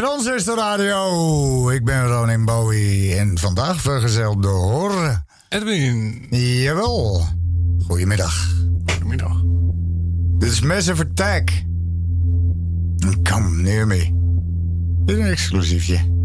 Transistor Radio. Ik ben Ronin Bowie en vandaag vergezeld door... Edwin. Jawel. Goedemiddag. Goedemiddag. Dit is Massive Attack. Come near me. Dit is een exclusiefje.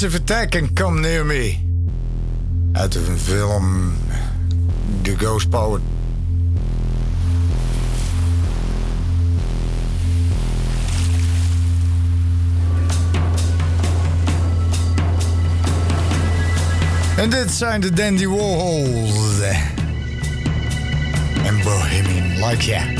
Massive Attack en Come Near Me. Uit de film The Ghost Power. En dit zijn de Dandy Warhols. En Bohemian Like Yeah.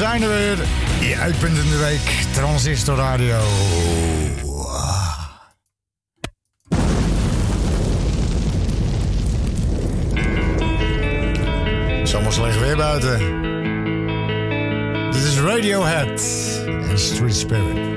Zijn er weer. Je uitpuntende week, Transistor Radio. Zomaar slecht weer buiten. Dit is Radiohead en Street Spirit.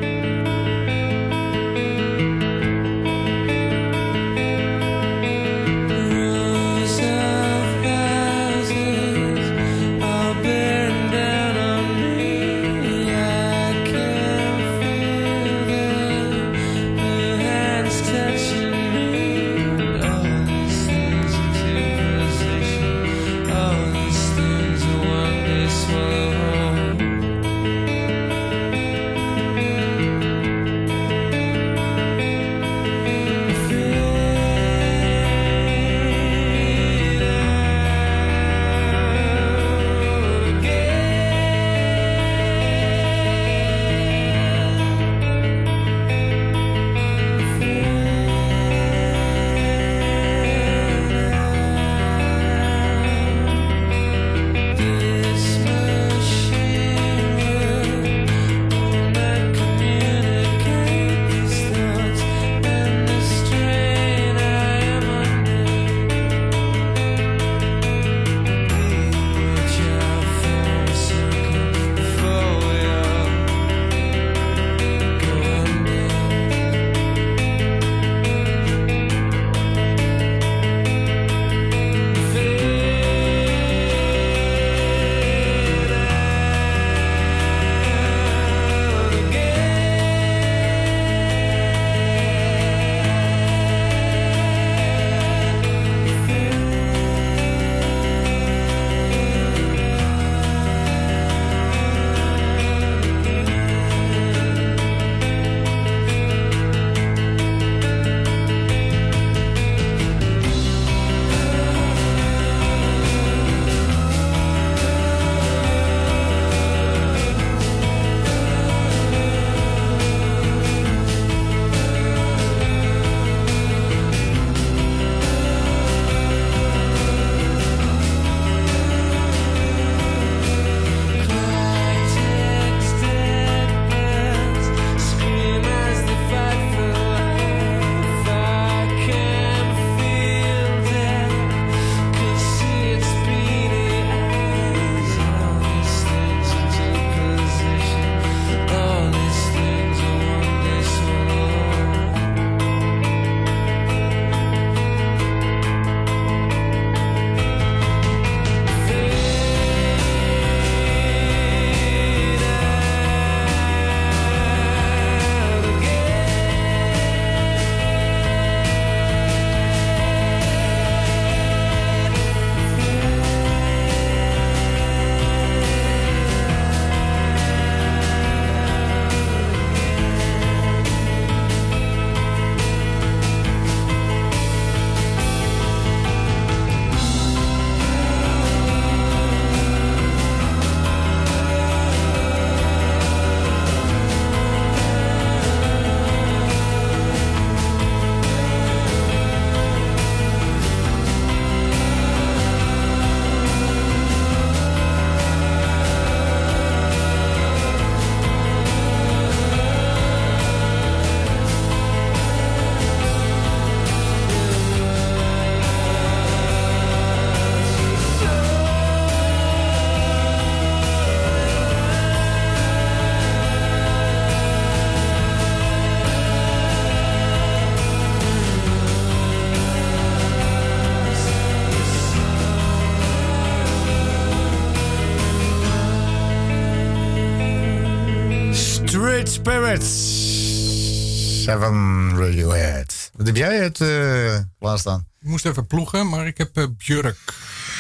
Heb jij het uh, klaarstaan? Ik moest even ploegen, maar ik heb uh, Björk.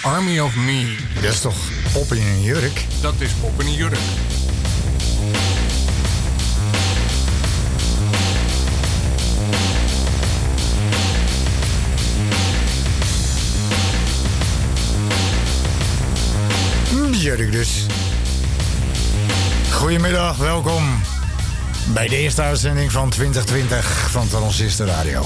Army of Me. Dat is toch pop in een jurk? Dat is pop in een jurk. Jurk dus. Goedemiddag, welkom bij de eerste uitzending van 2020 van Transistor Radio.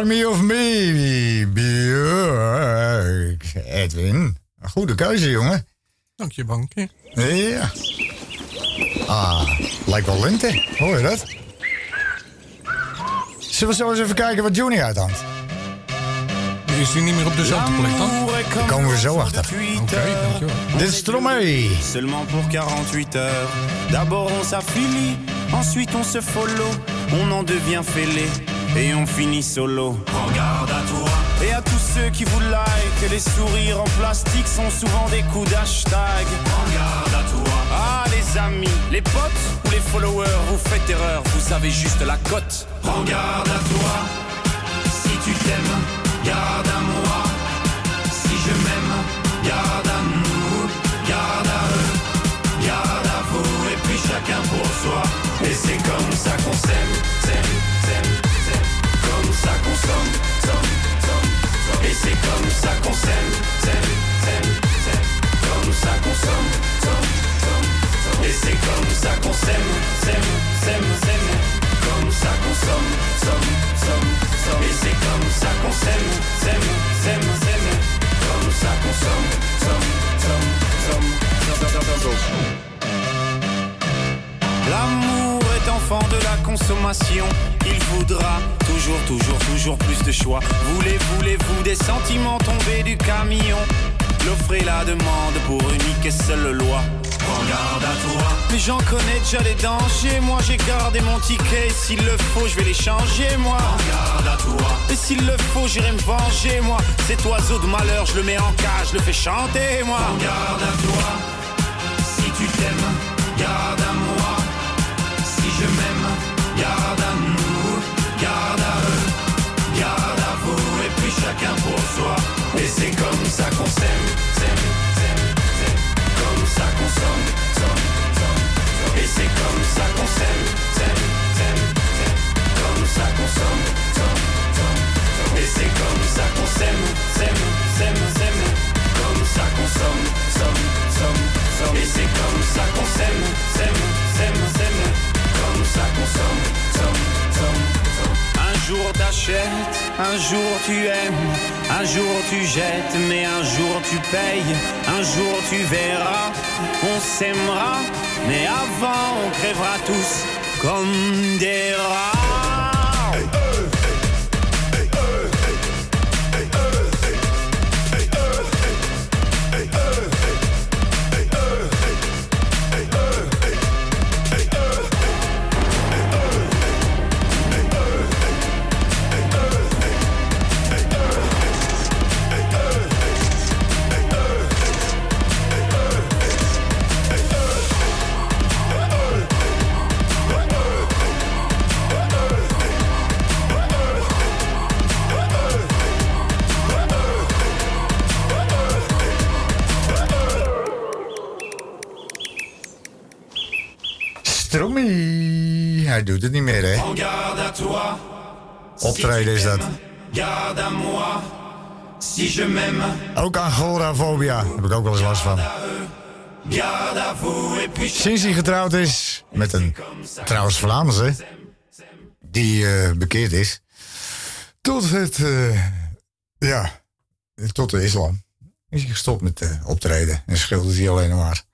Army of Me, Björk. Edwin, een goede keuze, jongen. Dank je, bankje. Ja. Ah, lijkt wel lente. Hoor je dat? Zullen we zo eens even kijken wat Juni uithangt? Is hij niet meer op dezelfde plek dan? Daar komen we zo achter. Oké, okay, dankjewel. Dit is Stromae. Seulement pour 48 heures. D'abord on s'affilie, ensuite on se follow. On en devient fêlé. Et on finit solo. Prends garde à toi. Et à tous ceux qui vous like, les sourires en plastique sont souvent des coups d'hashtag. Prends garde à toi. Ah, les amis, les potes ou les followers, vous faites erreur, vous avez juste la cote. Prends garde à toi. Si tu t'aimes, garde à moi. Si je m'aime, garde à nous, garde à eux, garde à vous, et puis chacun pour soi. Et c'est comme ça qu'on s'aime, comme ça qu'on s'aime. Il voudra toujours, toujours, toujours plus de choix. Voulez, voulez-vous des sentiments tombés du camion? L'offre et la demande pour unique et seule loi. Prends garde à toi. Mais j'en connais déjà les dangers. Moi j'ai gardé mon ticket. S'il le faut, je vais les changer, moi. Prends garde à toi. Et s'il le faut, j'irai me venger, moi. Cet oiseau de malheur, je le mets en cage, je le fais chanter, moi. Prends garde à toi. Si tu t'aimes, Já com céu. Jour t'achètes, un jour tu aimes, un jour tu jettes, mais un jour tu payes, un jour tu verras, on s'aimera, mais avant on crèvera tous comme des rats. Hij doet het niet meer, hè? Toi. Optreden is dat. Ook agorafobia. Heb ik ook wel eens last van. Sinds hij getrouwd is met een trouwens Vlaamse, die eh, bekeerd is, tot het, eh, ja, tot de islam, is hij gestopt met eh, optreden en schildert hij alleen nog maar.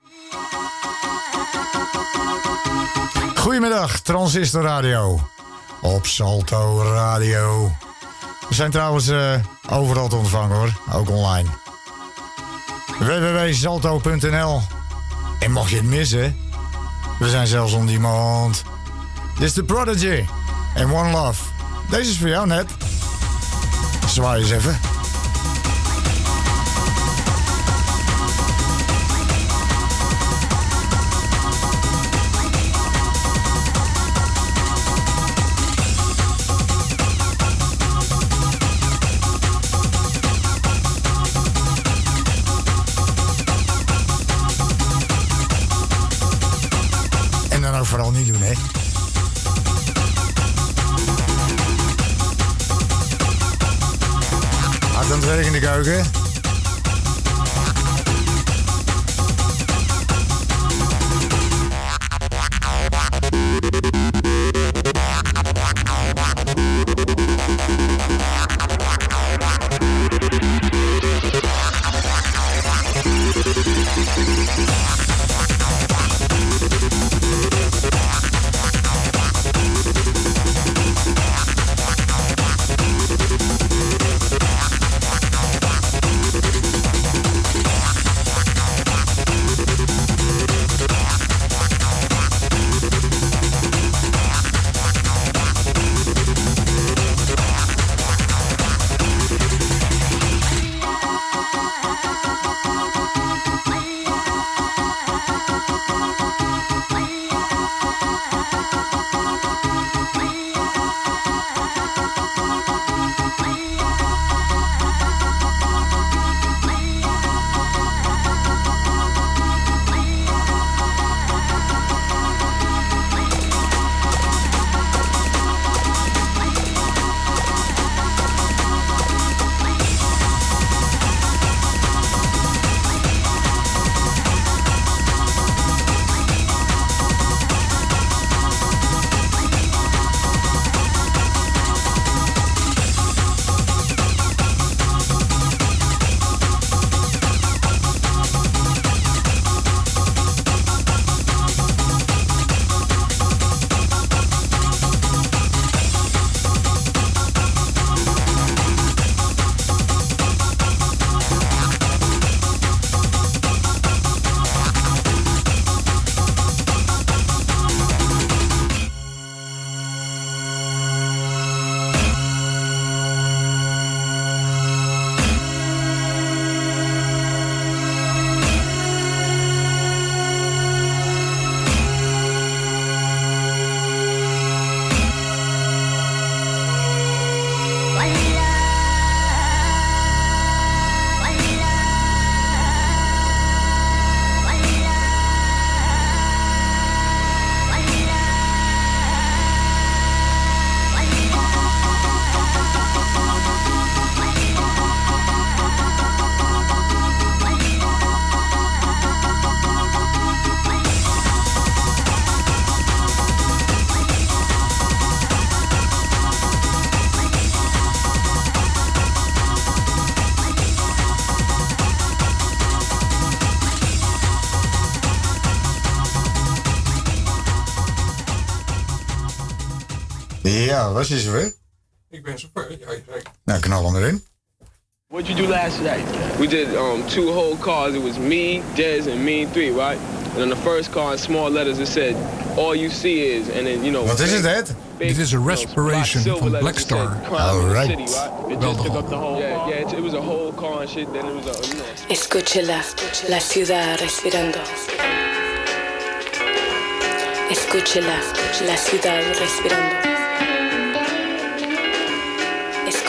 Goedemiddag, Transistor Radio. Op Salto Radio. We zijn trouwens eh, overal te ontvangen hoor, ook online. www.salto.nl En mocht je het missen, we zijn zelfs on demand. Dit is The Prodigy en One Love. Deze is voor jou net. Zwaai eens even. zuigen. Ja, was je zover? Ik ben zover. Ja, je Nou, knal hem erin. What'd you do last night? We did um, two whole cars. It was me, Dez, and me three, right? And on the first car, in small letters, it said, "All you see is," and then you know. Wat is het, Ed? big, Dit is you know, respiration black silver van letters, it Blackstar. said, "Crime in the Alright. city," right? It just de took up the whole. Yeah, yeah. It, it was a whole car and shit. Then it was a, you know. Escúchela, la ciudad respirando. Escúchela, la ciudad respirando.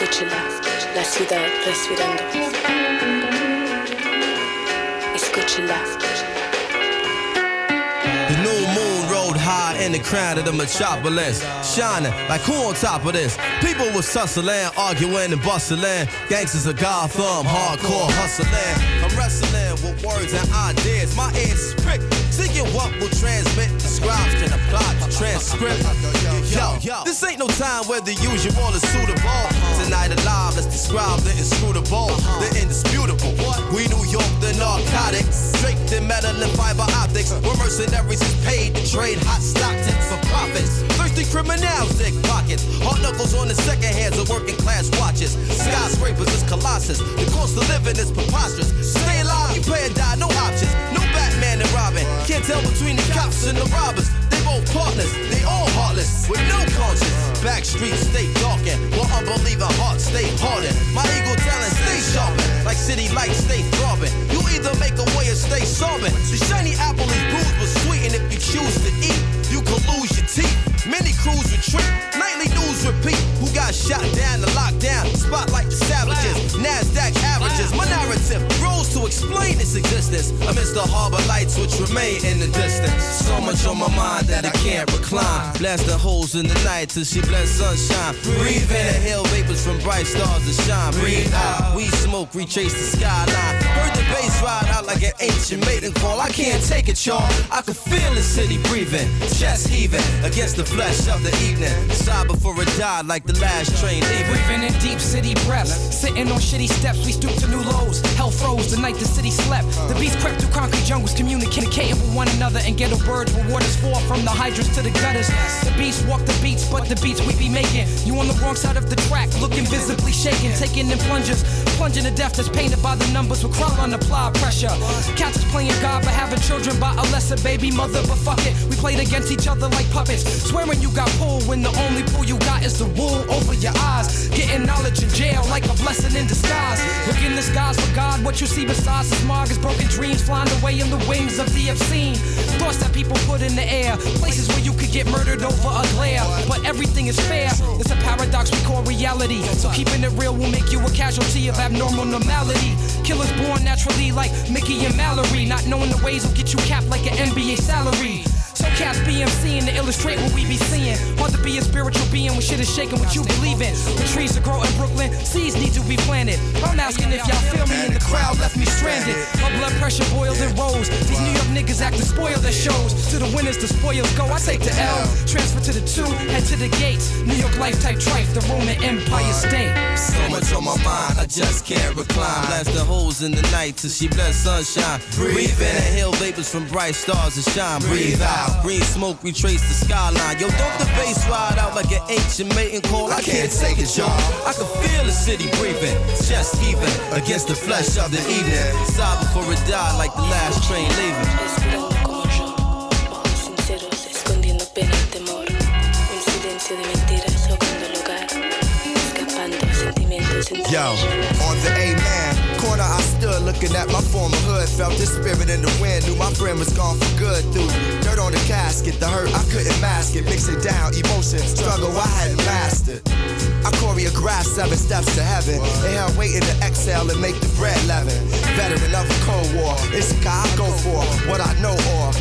Escúchela, la ciudad respirando. Escúchela. The new moon rode high in the crown of the metropolis, shining like who on top of this? People was tussling, arguing and bustling. Gangsters of Gotham, hardcore hustling. I'm wrestling with words and ideas. My ears is pricked, seeking what will transmit. The scribes can apply to transcript. Yo, yo, this ain't no time where the usual is suitable. Tonight alive, let's describe the inscrutable, the indisputable. We New York, the narcotics, draped in metal and fiber optics. Where mercenaries paid to trade hot stock tips for profits. Thirsty criminals dig pockets. Hard knuckles on the second hands of working class watches. Skyscrapers is colossus. The cost of living is preposterous. Stay alive, you pay and die, no options. No Batman and Robin. Can't tell between the cops and the robbers. They both partners, they all heartless, with no conscience. Back streets stay darkened, while unbelieving hearts stay hardened. My ego talent stay sharpened, like city lights stay throbbing. You either make a way or stay sobbing. The shiny apple is bruised but sweet, and if you choose to eat, you can lose your teeth. Many crews retreat, nightly news repeat. Who got shot down the lockdown? Spotlight the savages, NASDAQ averages. My narrative explain its existence amidst the harbor lights which remain in the distance. So much on my mind that I can't recline. Blast the holes in the night till she bless sunshine. Breathe in, the inhale vapors from bright stars that shine. Breathe out, we smoke, retrace the skyline. Heard the bass ride out like an ancient maiden call. I can't take it, y'all. I can feel the city breathing, chest heaving against the flesh of the evening. Sigh before it died like the last train leaving. Breathing in deep city breaths. Sitting on shitty steps, we stoop to new lows. Hell froze the night the city slept. The beast crept through concrete jungles, communicating with one another and ghetto birds where waters fall from the hydrants to the gutters. The beast walk the beats, but the beats we be making. You on the wrong side of the track, looking visibly shaken, taking in plungers. Plunging to death that's painted by the numbers with crawl on apply pressure. Cats is playing God, but having children by a lesser baby mother. But fuck it, we played against each other like puppets. Swearing you got pulled when the only pull you got is the wool over your eyes. Getting knowledge in jail like a blessing in disguise. Look in the skies for God, what you see besides smog is broken dreams flying away in the wings of the obscene. Thoughts that people put in the air, places where you could get murdered over a glare. But everything is fair, it's a paradox we call reality. So keeping it real will make you a casualty of abnormal normality. Killers born naturally like Mickey and Mallory. Not knowing the ways will get you capped like an NBA salary. So cats BMC in to illustrate what we be seeing. Hard to be a spiritual being when shit is shaking what you believe in. The trees to grow in Brooklyn, seeds need to be planted. I'm asking if y'all feel me and the crowd left me stranded. My blood pressure boiled and rose. These New York niggas act to spoil their shows. To the winners, the spoils go. I take the L, transfer to the two, head to the gates. New York life type trife, the Roman Empire state. So much on my mind, I just can't recline. Blast the holes in the night till she bless sunshine. Breathe in, the hill vapors from bright stars that shine. Breathe out, green smoke, we trace the skyline. Yo, don't the bass ride out like an ancient mating call? I can't take it, y'all. I can feel the city breathing, chest heaving against the flesh of the evening. Sigh before it died like the last train leaving. Yo, ojos sinceros, escondiendo pena y temor. Un silencio de mentiras ahogando el lugar, escapando sentimientos entre Yo, on the A-man corner I stood looking at my former hood. Felt the spirit in the wind, knew my friend was gone for good. Through dirt on the casket, the hurt I couldn't mask it. Mix it down, emotion, struggle I hadn't mastered. I choreographed seven steps to heaven. Inhale, waiting to exhale and make the bread leaven. Veteran of a cold war, it's a guy I go for. What I know or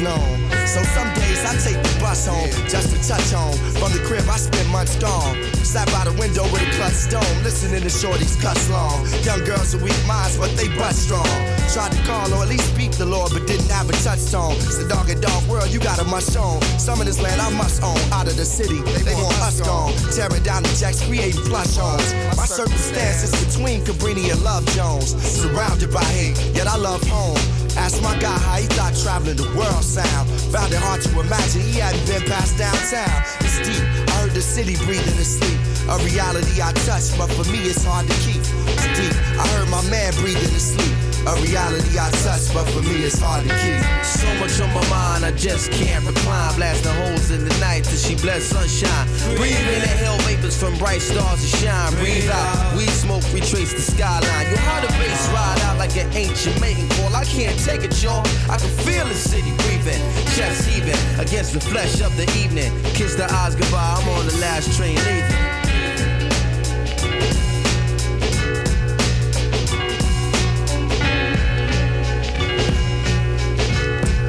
known. So some days I take the bus home just to touch home. From the crib I spend months gone. Sat by the window with a clutch stone, listening to shorties cuss long. Young girls with weak minds, but they butt strong. Tried to call or at least speak the Lord, but didn't have a touch touchstone. It's a dog and dog world, you got a must own. Some of this land I must own. Out of the city, they want us gone. Tearing down the jacks, creating plush homes. My circumstances between Cabrini and Love Jones. Surrounded by hate, yet I love home. Ask my guy how he thought traveling the world sound. Found it hard to imagine he hadn't been past downtown. It's deep. I heard the city breathing in sleep. A reality I touch, but for me it's hard to keep. It's deep. I heard my man breathing in sleep. A reality I touch, but for me it's hard to keep. So much on my mind, I just can't recline. Blasting holes in the night till she bless sunshine. Breathe in the hell vapors from bright stars to shine. Breathe out, we smoke, retrace the skyline. Yo, how the bass ride out like an ancient mating call. I can't take it, y'all. I can feel the city breathing, chest heaving against the flesh of the evening. Kiss the eyes goodbye, I'm on the last train leaving.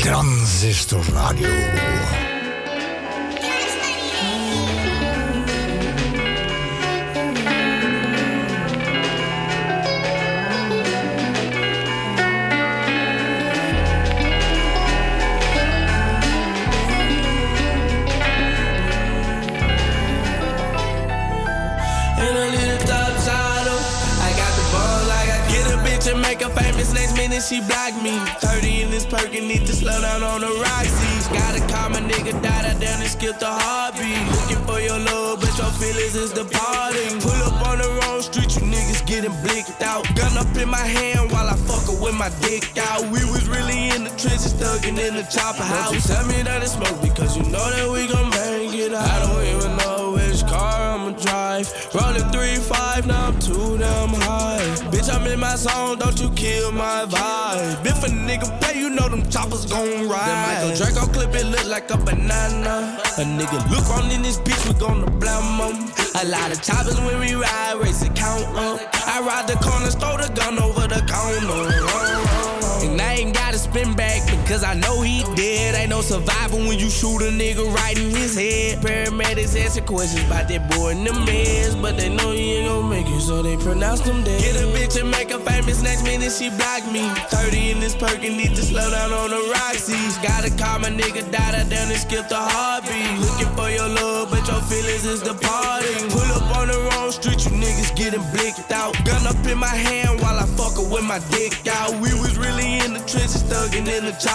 Transistor Radio. She block me. 30 in this perk and need to slow down on the Roxy's. Gotta call my nigga, die down and skip the heartbeat. Looking for your love, but your feelings is departing. Pull up on the wrong street, you niggas getting blicked out. Gun up in my hand while I fuck her with my dick out. We was really in the trenches, thugging in the chopper house. Don't you tell me that it's smoke because you know that we gon' bang it out. I don't even know which car I'ma. Rolling three five, now I'm too damn high. Bitch, I'm in my zone, don't you kill my vibe. If a nigga play, you know them choppers gon' ride. That Michael Draco clip, it look like a banana. A nigga look on in this bitch, we gonna blame 'em. A lot of choppers when we ride, race it count up. I ride the corner, throw the gun over the counter. And I ain't gotta spin back because I know he dead. Ain't no survivor when you shoot a nigga right in his head. Paramedics asking questions about that boy in the meds, but they know he ain't gon' make it, so they pronounce him dead. Get a bitch and make her famous. Next minute she block me. 30 in this perk and need to slow down on the Roxy's. Gotta call my nigga, die down and skip the heartbeat. Looking for your love, but your feelings is departing. Pull up on the wrong street, you niggas getting blicked out. Gun up in my hand while I fuck with my dick out. We was really in the trenches, thugging in the chopper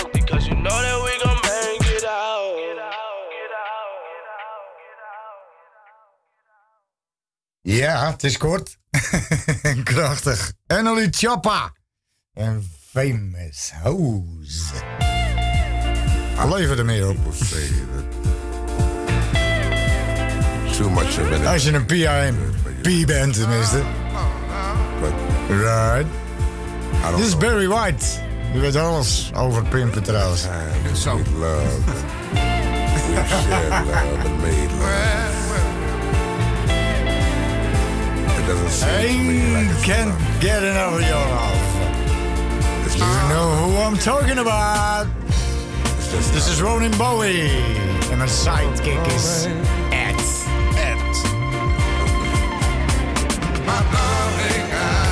Ja, het is kort. en krachtig. Emily Choppa. En Famous House. Lever er meer op. Too much of it. Als je een PIMP bent tenminste. Right. Dit is Barry White. Die weet alles over pimpen trouwens. Zo. Love. We shared love and made love. It doesn't seem like I it's can't get enough of your love. It's You know who I'm talking about. This is Ronin Bowie. And mijn sidekick is Ed. Ed. my darling.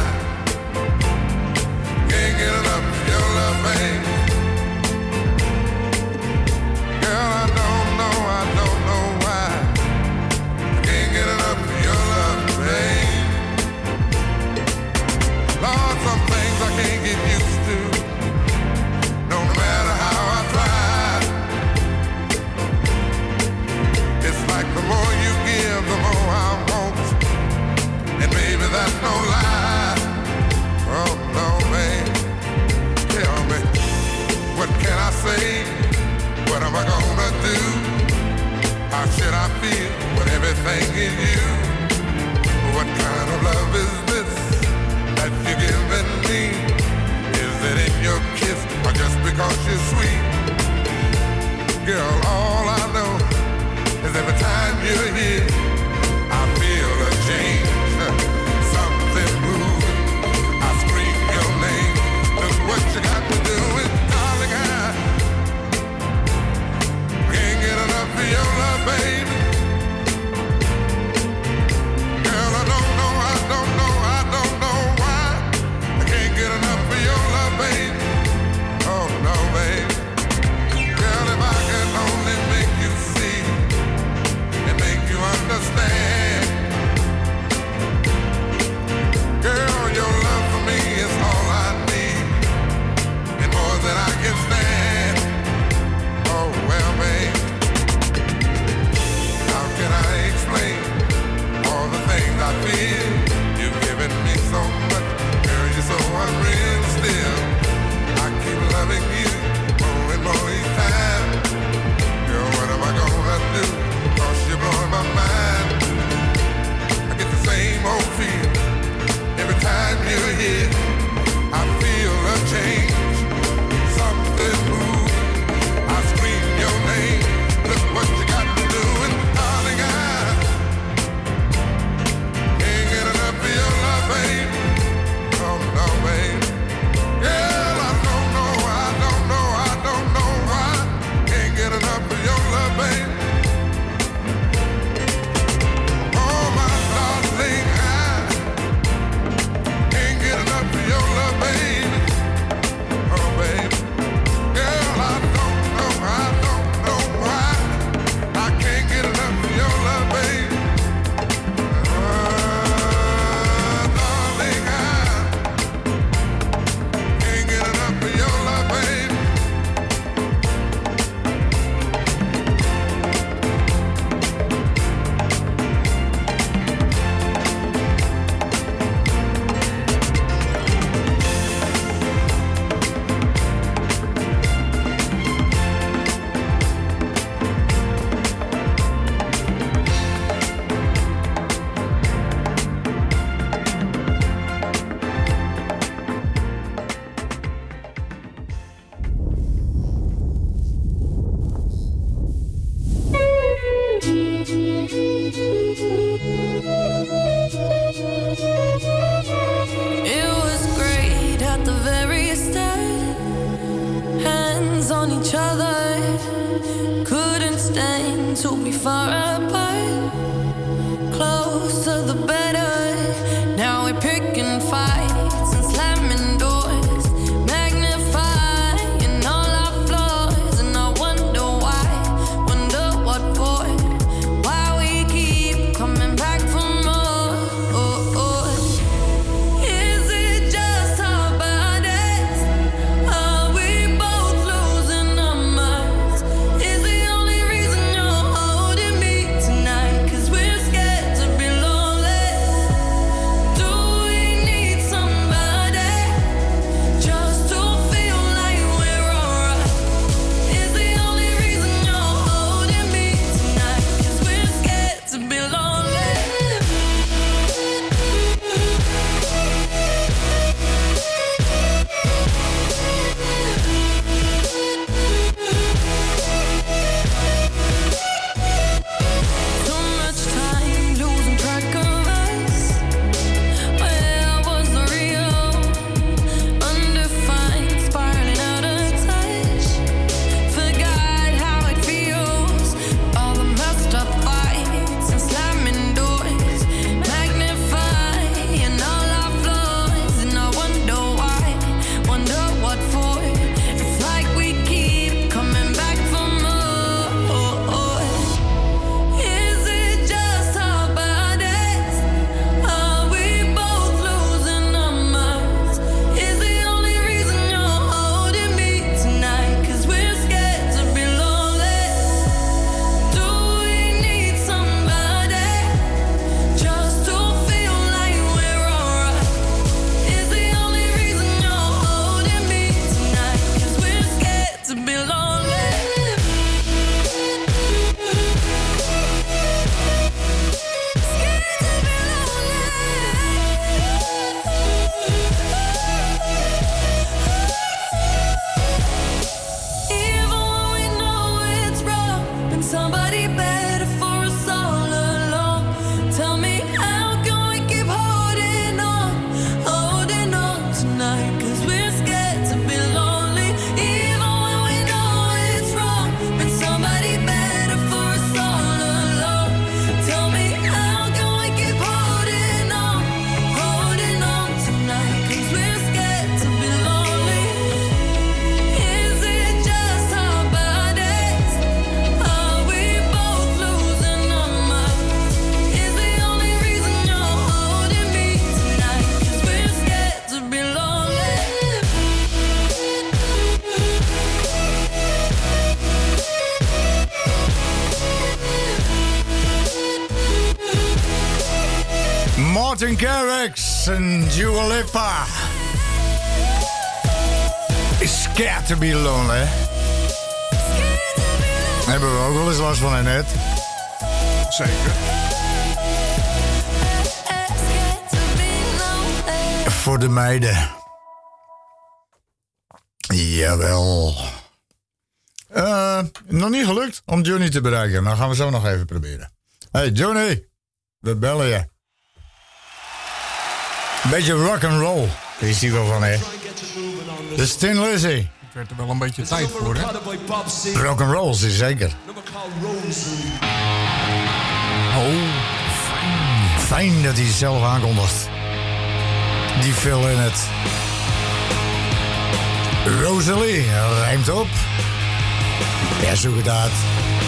Should I feel when everything is you? What kind of love is this that you're giving me? Is it in your kiss or just because you're sweet? Girl, all I know is every time you're here, de meiden. Jawel. Eh, nog niet gelukt om Johnny te bereiken, maar gaan we zo nog even proberen. Hey Johnny, we bellen je. Beetje rock and roll is hij wel van, hè? De Stin Lizzy. Het werd er wel een beetje tijd voor, hè? Rock and roll, zeker. Oh, fijn dat hij zelf aankondigt die fill in het. Rosalie, rijmt op. Ja, zo het.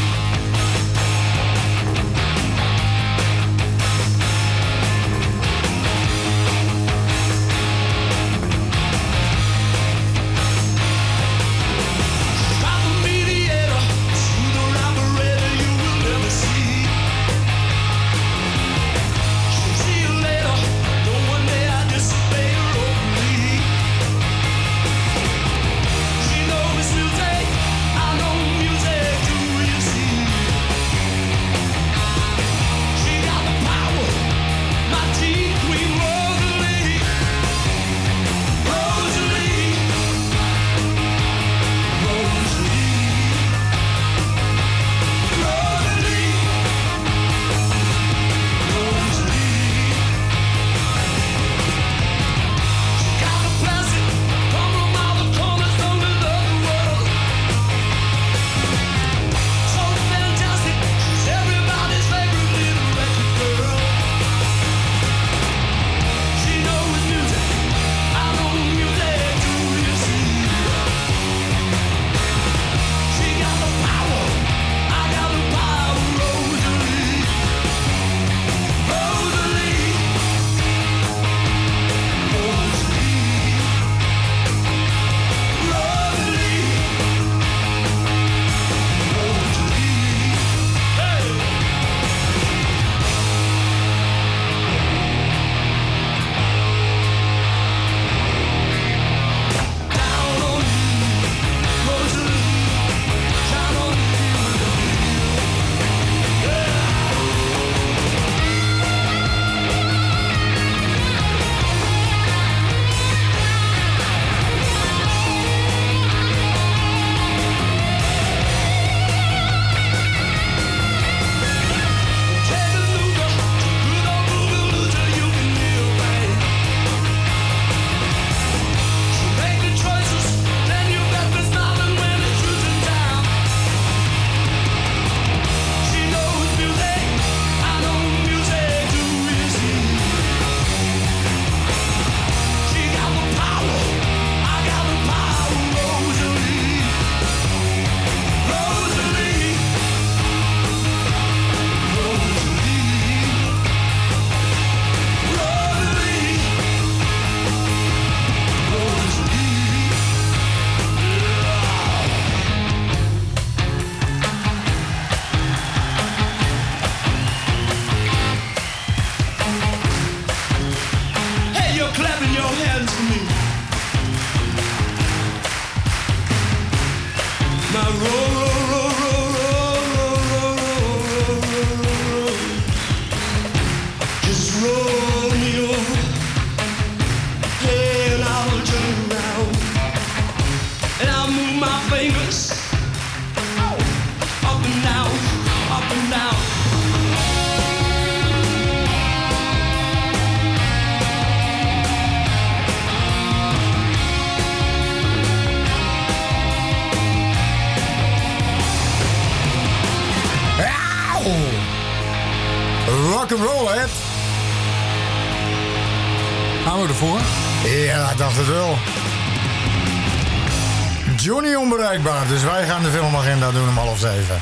Dus wij gaan de filmagenda doen om half zeven.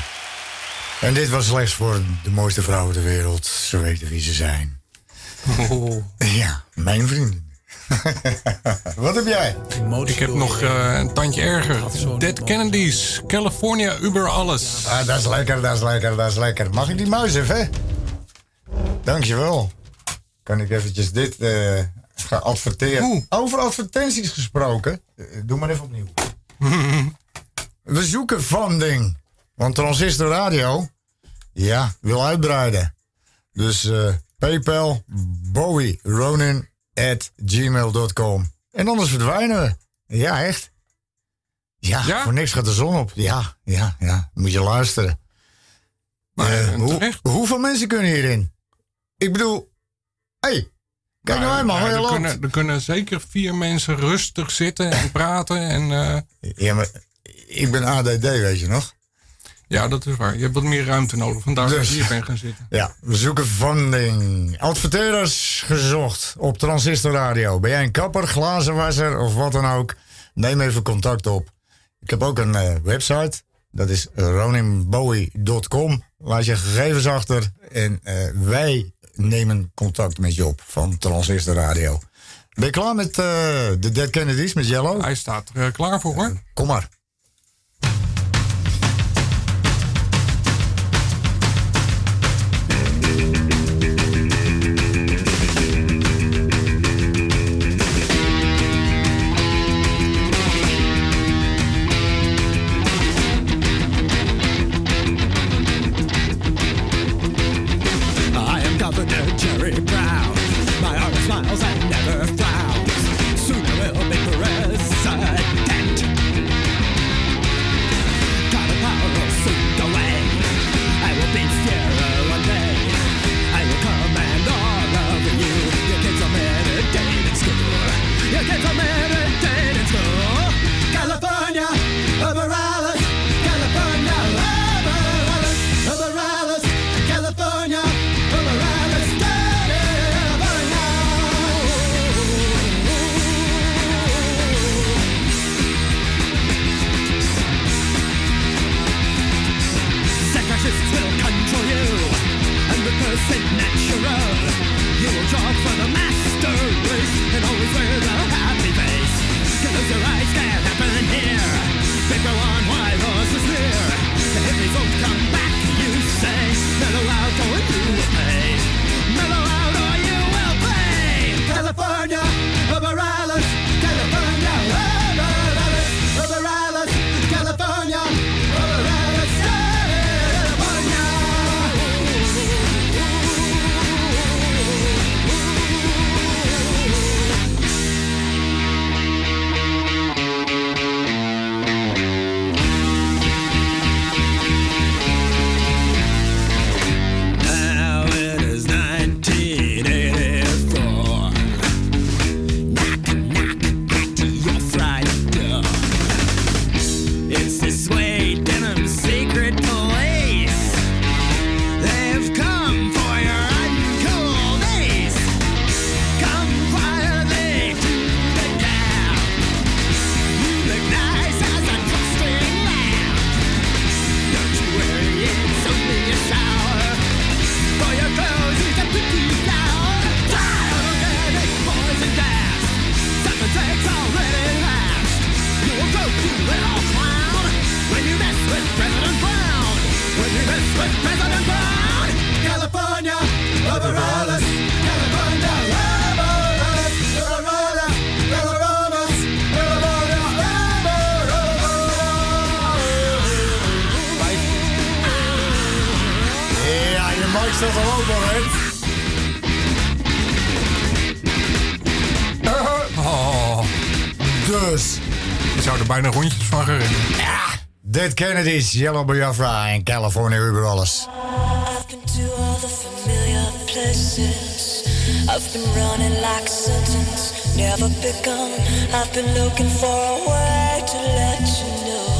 En dit was slechts voor de mooiste vrouwen ter wereld. Ze weten wie ze zijn. Oh. Ja, mijn vrienden. Wat heb jij? Ik heb nog eh, een tandje erger. Dead Kennedys, California, Uber alles. Ah, dat is lekker, dat is lekker, dat is lekker. Mag ik die muis even? Dankjewel. Kan ik eventjes dit eh gaan adverteren? Over advertenties gesproken. Eh, Doe maar even opnieuw. We zoeken funding. Want Transistor Radio, ja, wil uitbreiden. Dus eh, PayPal, Bowie, Ronin at gmail.com. En anders verdwijnen we. Ja, echt. Ja, voor niks gaat de zon op. Ja, ja, ja. Moet je luisteren. Eh, hoe, hoeveel mensen kunnen hierin? Ik bedoel, hey, kijk naar mij man, Ja, er, kunnen, er kunnen zeker vier mensen rustig zitten en praten. En, eh, Ja, maar ik ben ADD, weet je nog? ja, dat is waar. Je hebt wat meer ruimte nodig. Vandaar dat Dus- ik hier ben gaan zitten. Ja, we zoeken funding. Adverteerders gezocht op Transistor Radio. Ben jij een kapper, glazenwasser of wat dan ook? Neem even contact op. Ik heb ook een eh, website. Dat is roninbowie.com. Laat je gegevens achter en eh, wij nemen contact met je op van Transistor Radio. Ben je klaar met eh, de Dead Kennedys met Yellow? Hij staat er klaar voor hoor. Kom maar. Kennedys, Yellow Biafra in California River Wallace. I've been to all the familiar places. I've been running like a sentence, never begun. I've been looking for a way to let you know.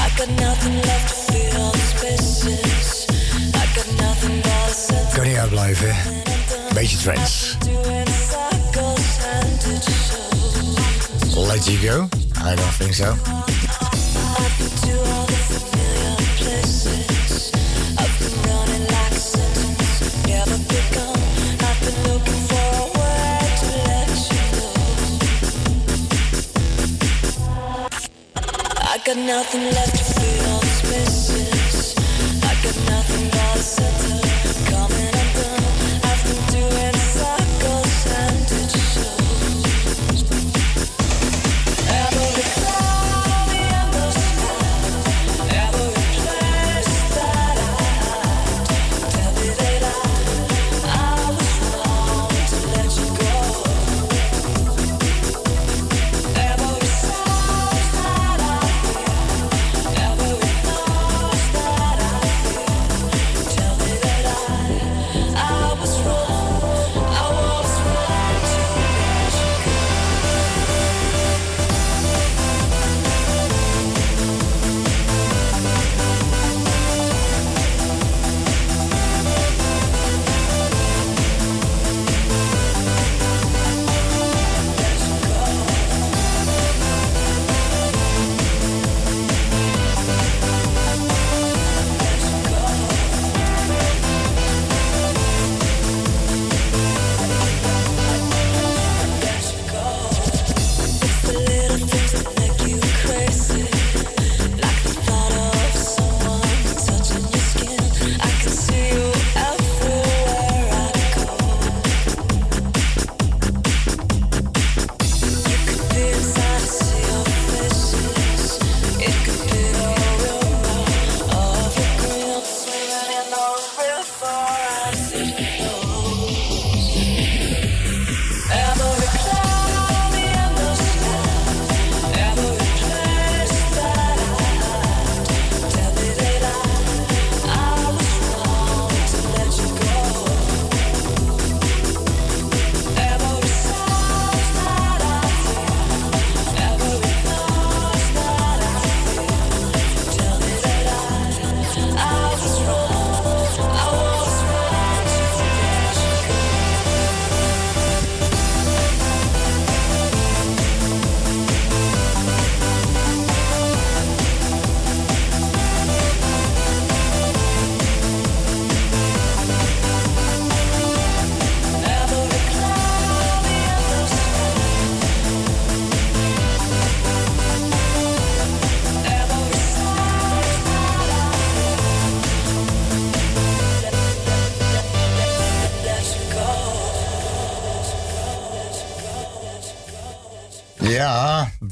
I got nothing left to feel all the spaces. I got nothing else. Kan niet uitblijven, hè? Beetje trends. Let you go? I don't think so. I got nothing left to feel all these misses.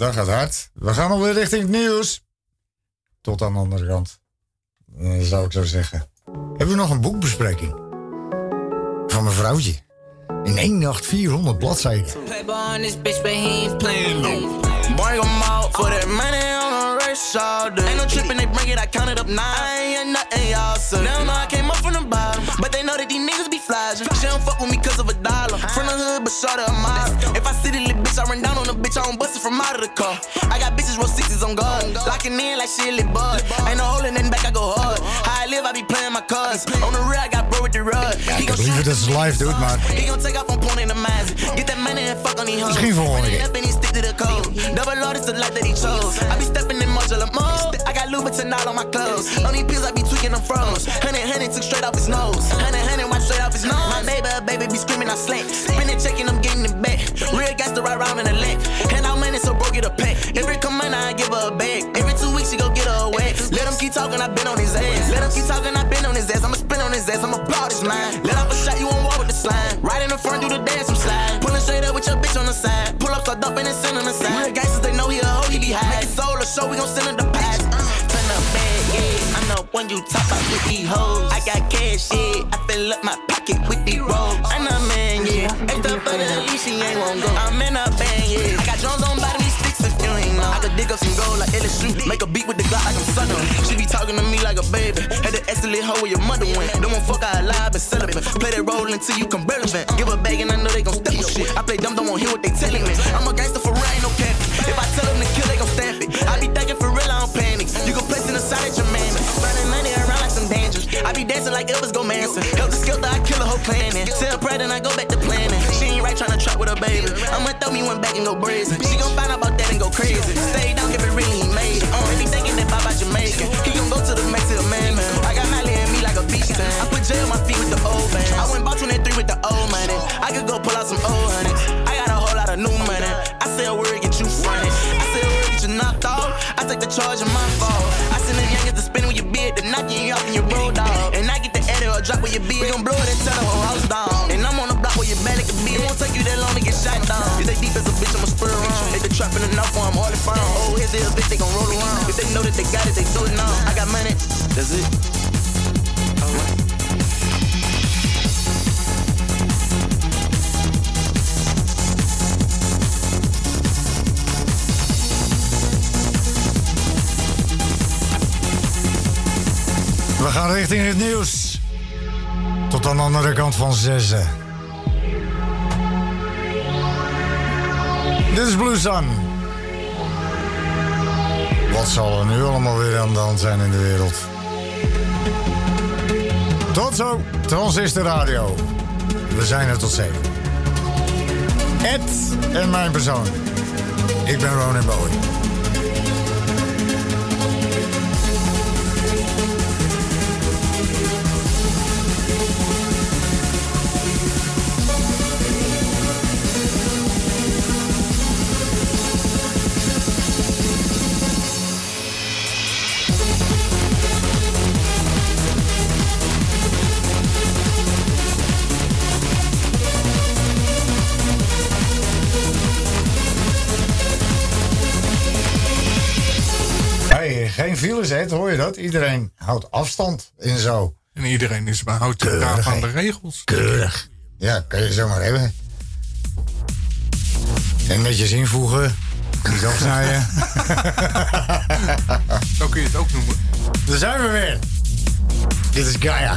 Dat gaat hard. We gaan alweer richting het nieuws. Tot aan de andere kant. Eh, zou ik zo zeggen. Hebben we nog een boekbespreking? Van mijn vrouwtje. In één nacht 400 bladzijden. Bring 'em out for that money on a race all day. Ain't no tripping, they bring it, I count it up nine. I ain't nothing, y'all. They don't know I came up from the bottom, but they know that these niggas be flies. She don't fuck with me cause of a but short of a mile. If I see the little bitch, I run down on the bitch, I don't bust it from out of the car. I got bitches roll sixes on guard. Locking in like shit lit bud. Ain't no holding nothing back, I go hard. How I live, I be playing my cards. On the rear, I got bro with the rug. Ja, ik had liever dat ze live doet, maar He gon' take off on point in the mask. Get that money and fuck on these hoes. Misschien volgende keer. Up and he stick to the code. Double Lord is the life that he chose. I be stepping in modular mode. Louboutin all on my clothes. On these pills, I be tweaking them froze. Honey, honey took straight off his nose. Honey, honey wiped straight off his nose. My neighbor, baby, be screaming, I slant. Spinning, checking, I'm getting it back. Real gangster right round in the leg. Hand out money, so bro, get a pack. Every come money, I give her a bag. Every two weeks, she go get her a. Let him keep talking, I been on his ass. Let him keep talking, I been on his ass. I'ma spin on his ass, I'ma blow this line. Let off a shot, you won't walk with the slime. Right in the front, do the dance, I'm slide. Pulling straight up with your bitch on the side. Pull up, start dumping and send on the side. Real gangsters, they know he a hoe, he be high. Make it soul or show, we gon' send him the when you talk about with these hoes. I got cash, yeah. I fill up my pocket with these rolls. I'm a man, yeah. Extra for the leash, she ain't won't go. I'm in a band, yeah. I got drums on bottom, these sticks if you ain't know. I could dig up some gold like LSU. Make a beat with the Glock like I'm Southern. She be talking to me like a baby. Had to excellent hoe where your mother went. Don't want fuck, I alive and celibate. Play that role until you come relevant. Give a bag and I know they gon' step on shit. I play dumb, don't want hear what they telling me. I'm a gangster for real, ain't no cap. If I tell them to kill, they gon' stamp it. I be thinking for real, I don't panic. You can place in the side at your man. I be dancing like Elvis go. Help the skill I kill a whole planning. Tell Brad and I go back to planning. She ain't right tryna trap with a baby. I'ma throw me one back and go brazen. She gon' find out about that and go crazy. Stay down, give it ring, he made it. Be thinking that Baba Jamaican. He gon' go to the to man, man. I got Miley and me like a beach tan. I put J on my feet with the old man. I went bought 23 with the old money. I could go pull out some old honey. I got a whole lot of new money. I say a word, get you funny. I say a word, get you knocked off. I take the charge of my fault. I send the youngest to spin with your beard, to knock you off in your road. The drop with your beard. We gon' blow it and tell the whole house down. And I'm on the block where your belly can be. It won't take you that long to get shot down. If they deep as a bitch, I'ma spur around. If they trapping enough for 'em, all found. Oh, here's the bitch, they gon' roll around. If they know that they got it, they do it now. I got money, that's it. We gaan richting het nieuws. Tot aan de andere kant van zessen. Dit is Blue Sun. Wat zal er nu allemaal weer aan de hand zijn in de wereld? Tot zo, Transistor Radio. We zijn er tot 7. Ed en mijn persoon. Ik ben Ronin Bowie. Hè? Hoor je dat? Iedereen houdt afstand en zo. En iedereen is behoudt zich daar aan de regels. Keurig. Ja, kan je zomaar hebben. En netjes invoegen. Niet afsnijden. Zo kun je het ook noemen. Daar zijn we weer. Dit is Gaia.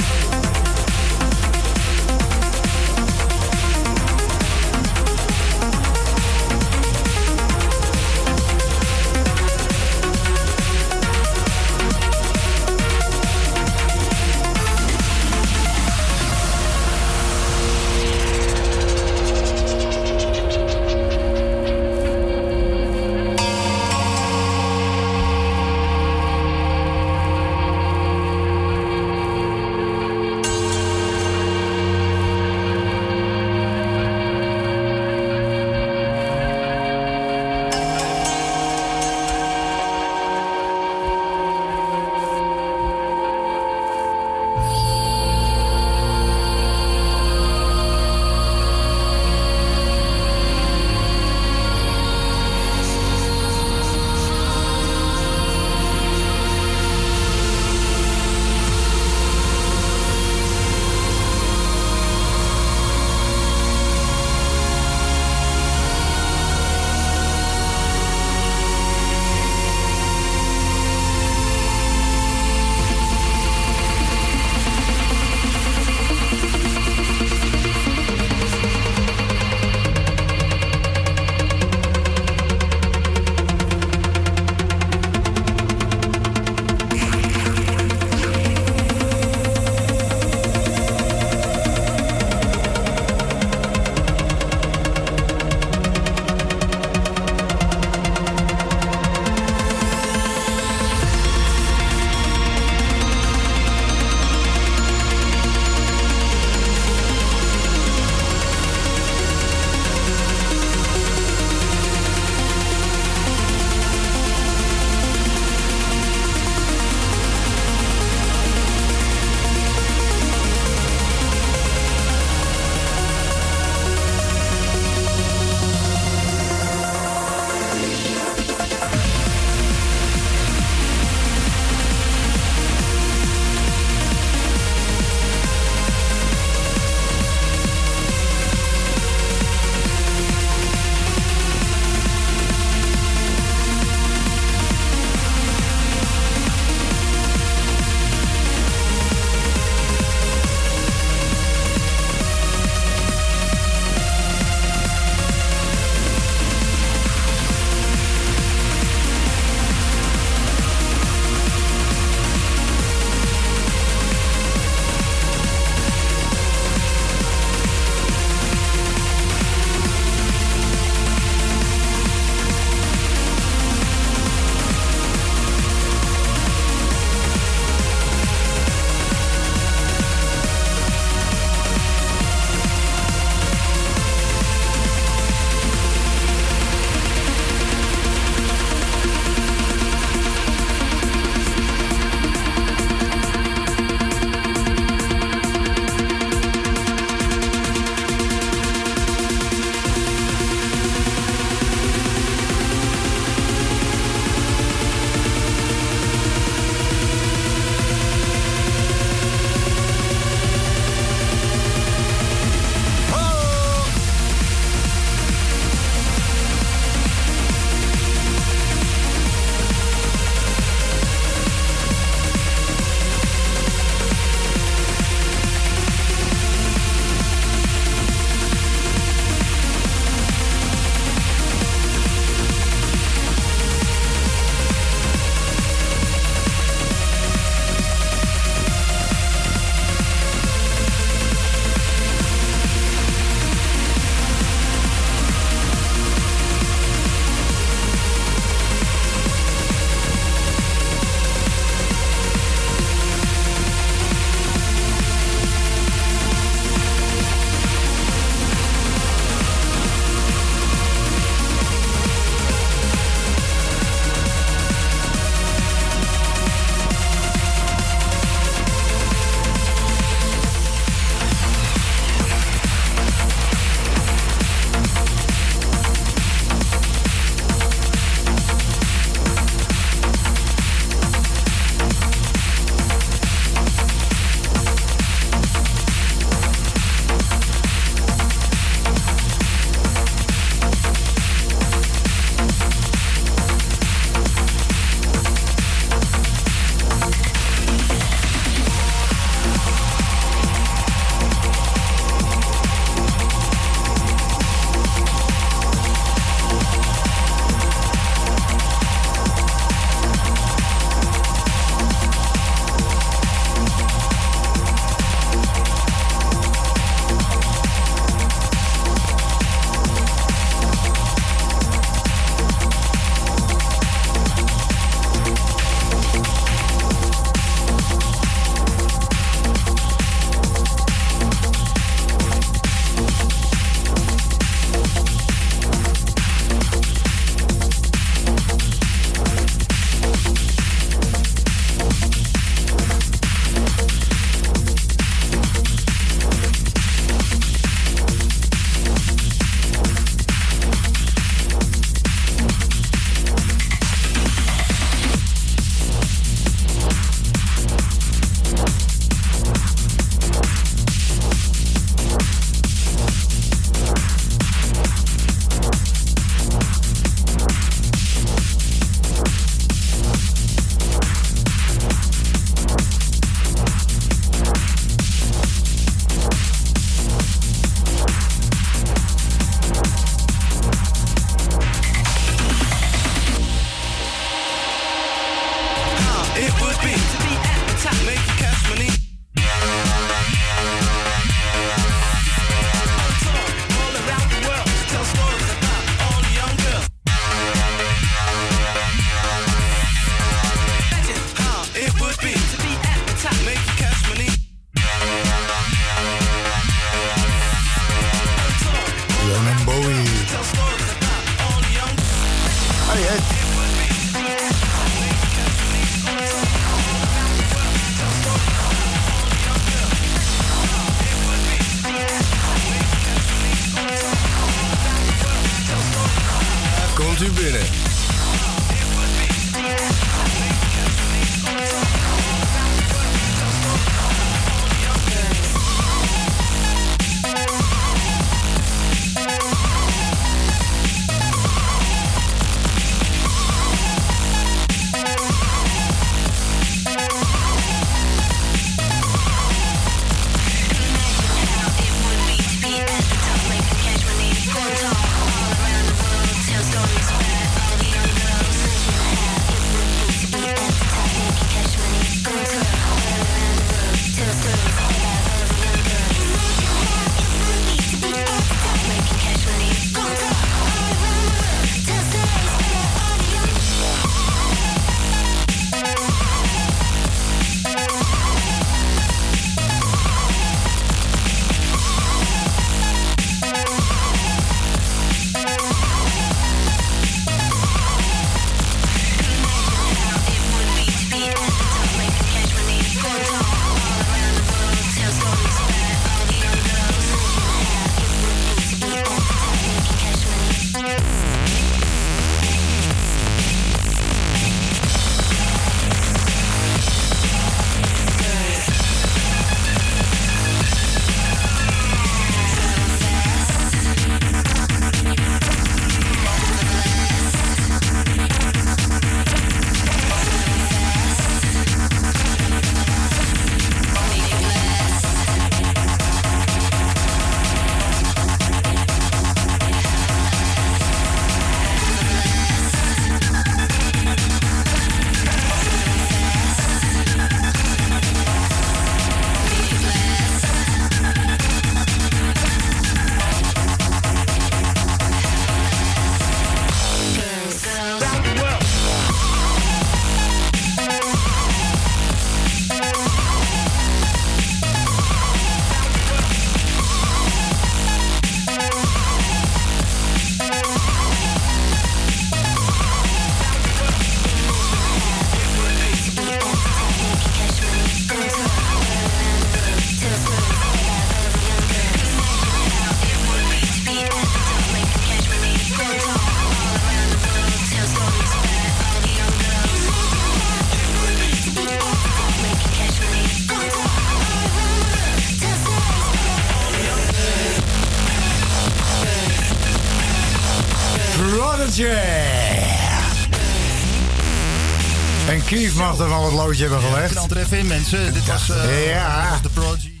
Mag er wel wat loodje hebben gelegd. Er even in, mensen. Dit was, eh, Ja. dit was de Prodigy.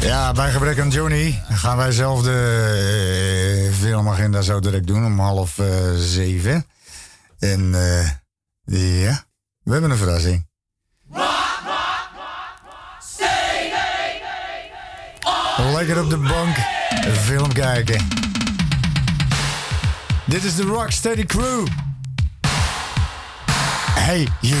Ja, bij gebrek aan Johnny gaan wij zelf de eh, filmagenda zo direct doen om half eh, zeven. En ja, we hebben een verrassing. Lekker op de bank een film kijken. Dit is de Rocksteady Crew. Hey, you.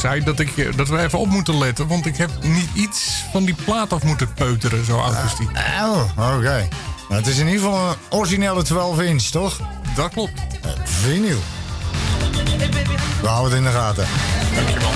zei dat, ik, eh, dat we even op moeten letten. Want ik heb niet iets van die plaat af moeten peuteren, zo Augustine. Ah, oh, oké. Het is in ieder geval een originele 12 inch, toch? Dat klopt. Eh, vinyl. We houden het in de gaten. Dankjewel.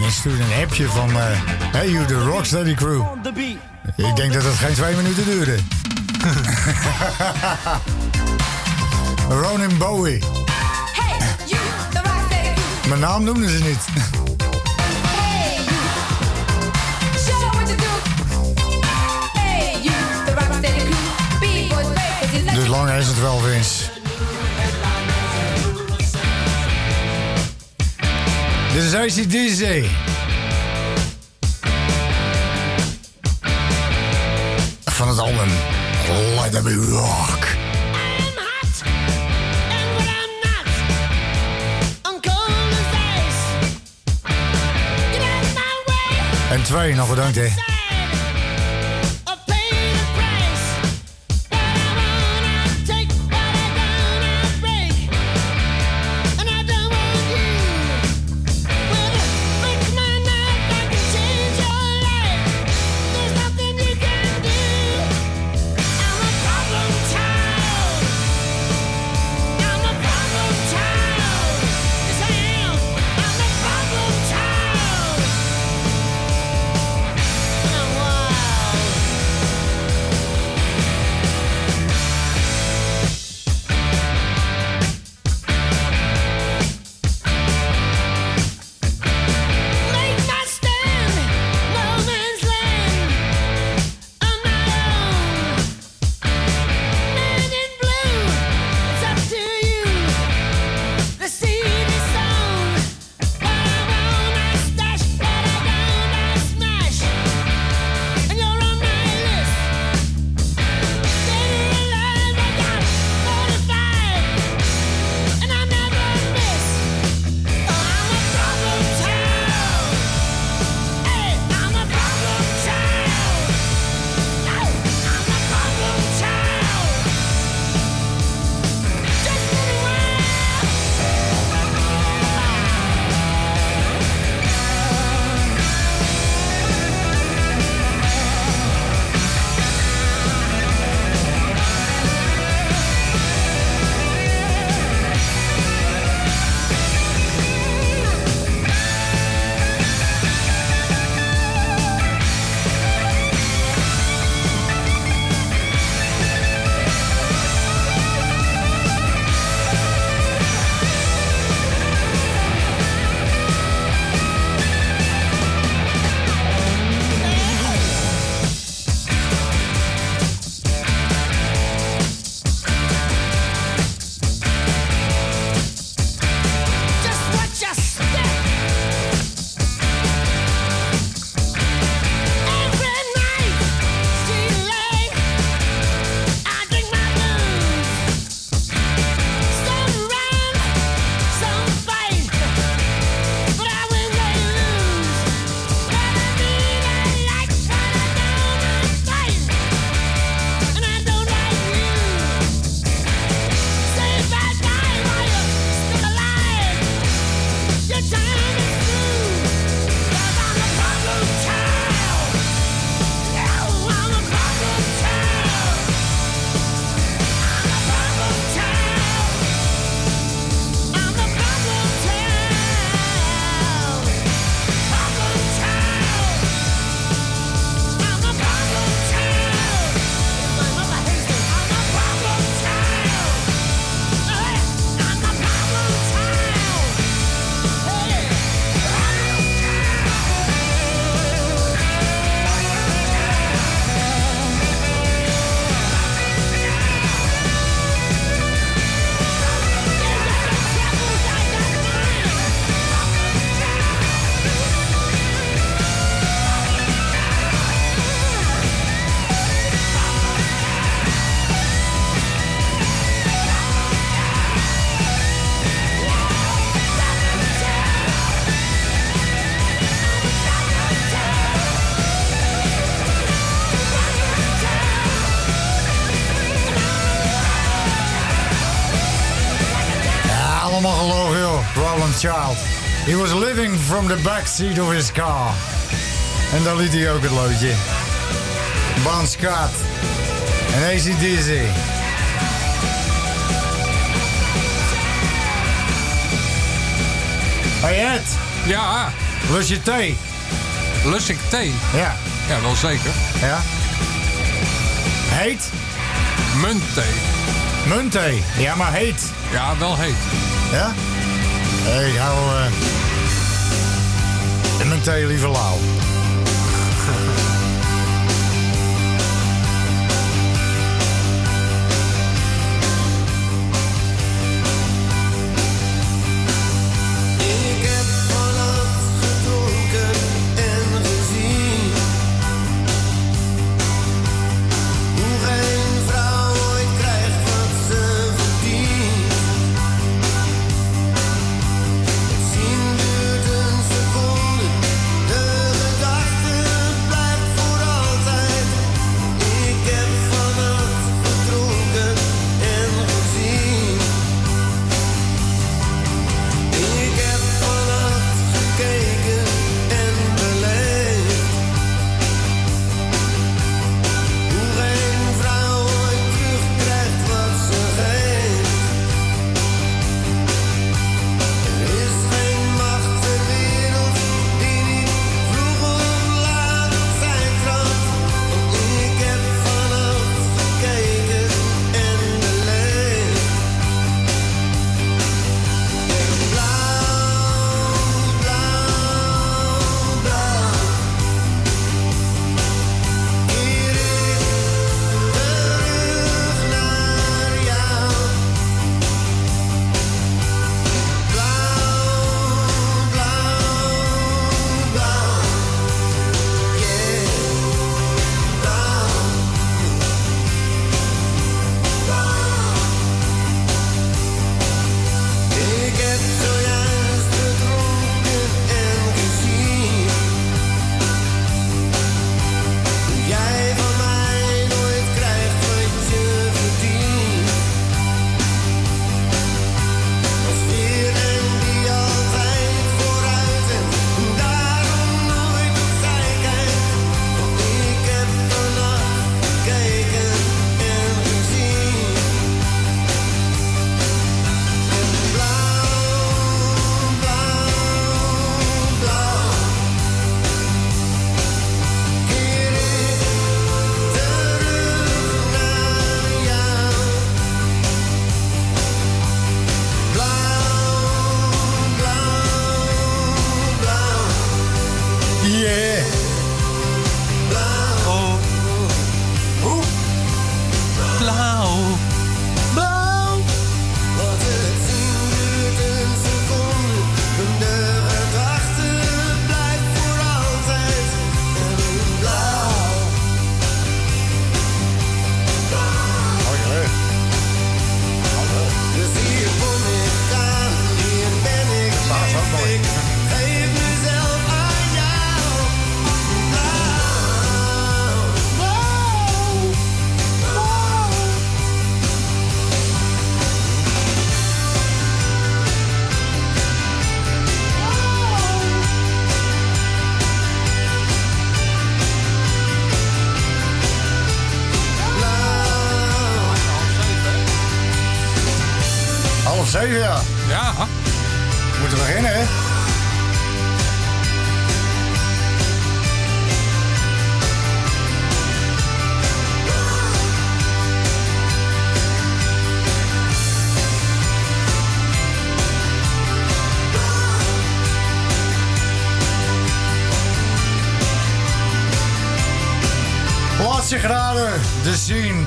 Je stuurt een appje van... Eh, hey you, the Rocksteady crew. Ik denk dat dat geen twee minuten duurde. Ronin Bowie. Hey, you, the Rocksteady. Mijn naam noemden ze niet. Dus lang is het wel, Vince. Dit is ICDC. Van het album Let Them Rock. En twee nog bedankt hè. Was living from the backseat of his car. En daar liet hij ook het loodje. Bon Scott. En ACDC. Hey Ed. Ja. Lus je thee? Lus ik thee? Ja. Ja, wel zeker. Ja. Heet? Muntthee. Muntthee. Ja, maar heet. Ja, wel heet. Ja? Hey, hou... eh en mijn thee liever lauw.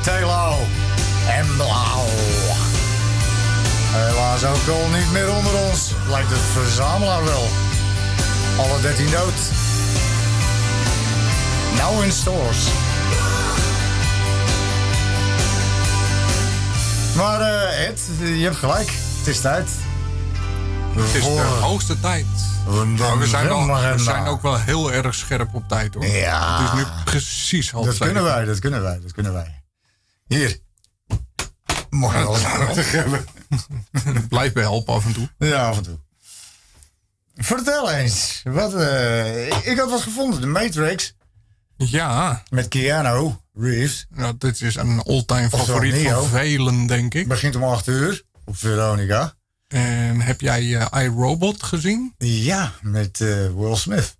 Teelauw en blauw. Helaas ook al niet meer onder ons, lijkt het verzamelaar wel. Alle 13 dood. Nou in stores. Maar eh, Ed, je hebt gelijk. Het is tijd. Het is de hoogste tijd. Maar we zijn, al, we zijn ook wel heel erg scherp op tijd hoor. Ja. Het is nu precies half Dat kunnen wij, dat kunnen wij, dat kunnen wij. Hier. Mooi alles prachtig hebben. Blijf bij helpen af en toe. Ja, af en toe. Vertel eens. Wat, eh, ik- had wat gevonden. De Matrix. Ja. Met Keanu Reeves. Nou, dit is een all-time favoriet van velen, denk ik. Begint om 8 uur op Veronica. En heb jij eh, iRobot gezien? Ja, met eh, Will Smith.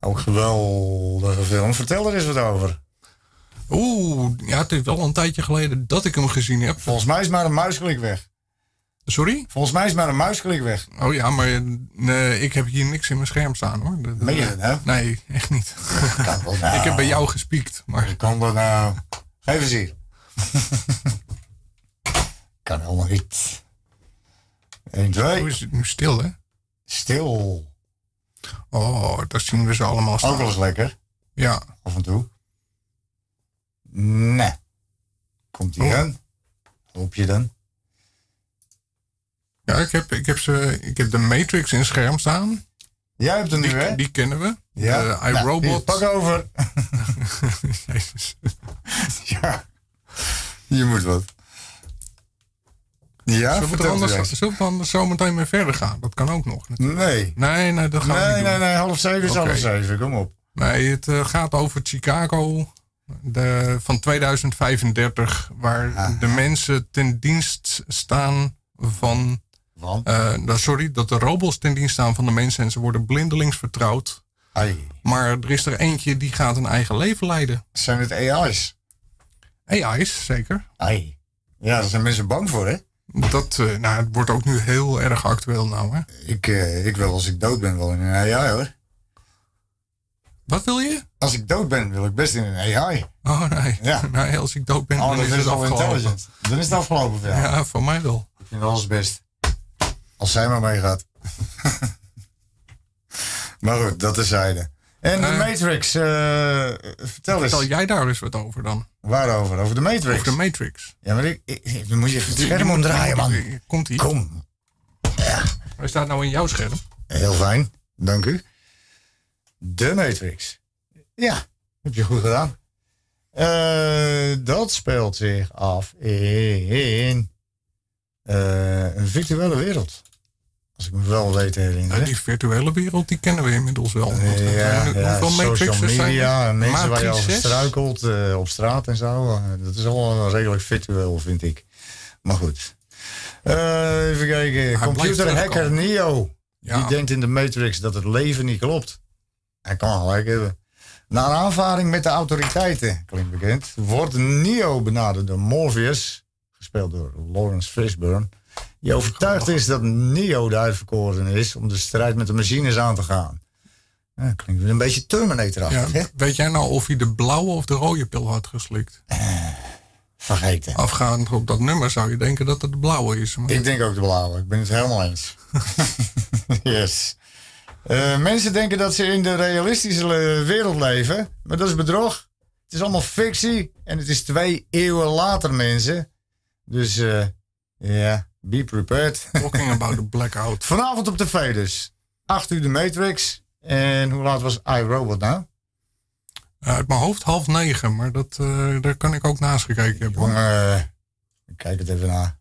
Ook geweldige film. Vertel er eens wat over. Oeh, ja, het is wel een tijdje geleden dat ik hem gezien heb. Volgens mij is maar een muisklik weg. Sorry? Volgens mij is maar een muisklik weg. Oh ja, maar nee, ik heb hier niks in mijn scherm staan hoor. Dat- Meen je dat nou? Nee, echt niet. Kan nou. Ik heb bij jou gespiekt, maar... Kan dat nou? Geef eens hier. kan helemaal niet. 1, 2. Hoe is het nu stil, hè? Stil. Oh, daar zien we ze allemaal staan. Ook wel eens lekker. Ja. Af en toe. Nee. Komt Oh. ie aan? Hoop je dan? Ja, ik heb, ik, heb ze, ik heb de Matrix in scherm staan. Jij hebt hem nu, hè? Die kennen we. Ja. De Nou, iRobot. pak over. Jezus. ja. Je moet wat. Ja, zullen, we er anders, zullen we dan zo meteen mee verder gaan? Dat kan ook nog. natuurlijk. Nee. Nee, nee, dat gaan we Nee, niet nee, doen. nee. Half zeven is half zeven. Kom op. Nee, het eh, gaat over Chicago de, van 2035, waar de mensen ten dienst staan van. Van? eh, nou, sorry, dat de robots ten dienst staan van de mensen en ze worden blindelings vertrouwd. Ai. Maar er is er eentje die gaat een eigen leven leiden. Zijn het AI's? AI's, zeker. Ai. Ja, daar zijn mensen bang voor, hè? Dat eh, nou, het wordt ook nu heel erg actueel nou, hè? Ik, eh, ik wil als ik dood ben wel in een AI, hoor. Wat wil je? Als ik dood ben, wil ik best in een AI. Oh nee. Ja. nee als ik dood ben, Oh, dan is is het al afgelopen. intelligent. Dan is het afgelopen jou. Ja, voor mij wel. Ik vind alles best. Als zij maar meegaat. maar goed, dat terzijde. En de Eh, Matrix, eh, vertel eens. Vertel jij daar eens wat over dan? Waarover? Over de Matrix? Over de Matrix. Ja, maar ik, ik- dan moet je even het scherm omdraaien, man. Komt ie? Kom. Hij staat nou in jouw scherm. Heel fijn, dank u. De Matrix. Ja, heb je goed gedaan. Eh, dat speelt zich af in eh, een virtuele wereld. Als ik me wel weet te herinneren. Ja, die virtuele wereld, die kennen we inmiddels wel. Want, eh, Ja, hoeveel ja, social zijn media, er? mensen waar je Matrices? struikelt eh, op straat en zo. dat is allemaal redelijk virtueel, vind ik. Maar goed. Even kijken. Computerhacker. Neo. Die denkt in de Matrix dat het leven niet klopt. Hij kan gelijk hebben. Na een aanvaring met de autoriteiten, klinkt bekend, wordt Neo benaderd door Morpheus, gespeeld door Lawrence Fishburne, die overtuigd is dat Neo de uitverkoren is om de strijd met de machines aan te gaan. Ja, klinkt een beetje Terminator-achtig, hè? Ja, weet jij nou of hij de blauwe of de rode pil had geslikt? Vergeten. Afgaand op dat nummer zou je denken dat het de blauwe is. Maar Ik denk ook de blauwe. Ik ben het helemaal eens. yes. Eh, mensen denken dat ze in de realistische wereld leven, maar dat is bedrog. Het is allemaal fictie en het is twee eeuwen later, mensen. Dus eh, ja, be prepared. Talking about the blackout. Vanavond op tv dus. 8 uur de Matrix. En hoe laat was iRobot nou? Uit mijn hoofd half negen, maar dat, eh, daar kan ik ook naast gekeken hebben. Jongen, ik kijk het even na.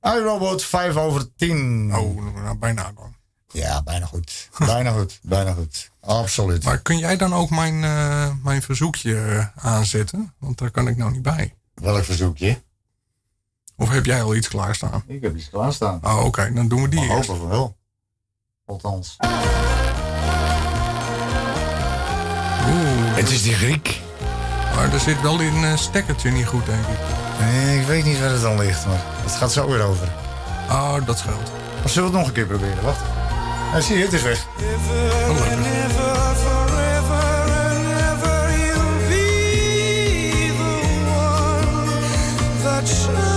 iRobot 5 over 10. Oh, nou, bijna dan. Ja, bijna goed. Bijna goed. Bijna goed. Absoluut. Maar kun jij dan ook mijn, eh, mijn verzoekje eh, aanzetten? Want daar kan ik nou niet bij. Welk verzoekje? Of heb jij al iets klaarstaan? Ik heb iets klaarstaan. Oh, oké, dan doen we die Maar eerst. we wel. Althans. Oeh. Het is die Griek. Maar er zit wel een eh, stekkertje niet goed, denk ik. Nee, ik weet niet waar het dan ligt, maar het gaat zo weer over. Oh, dat scheelt. Of zullen we het nog een keer proberen? Wacht. Zie je, het is weg. that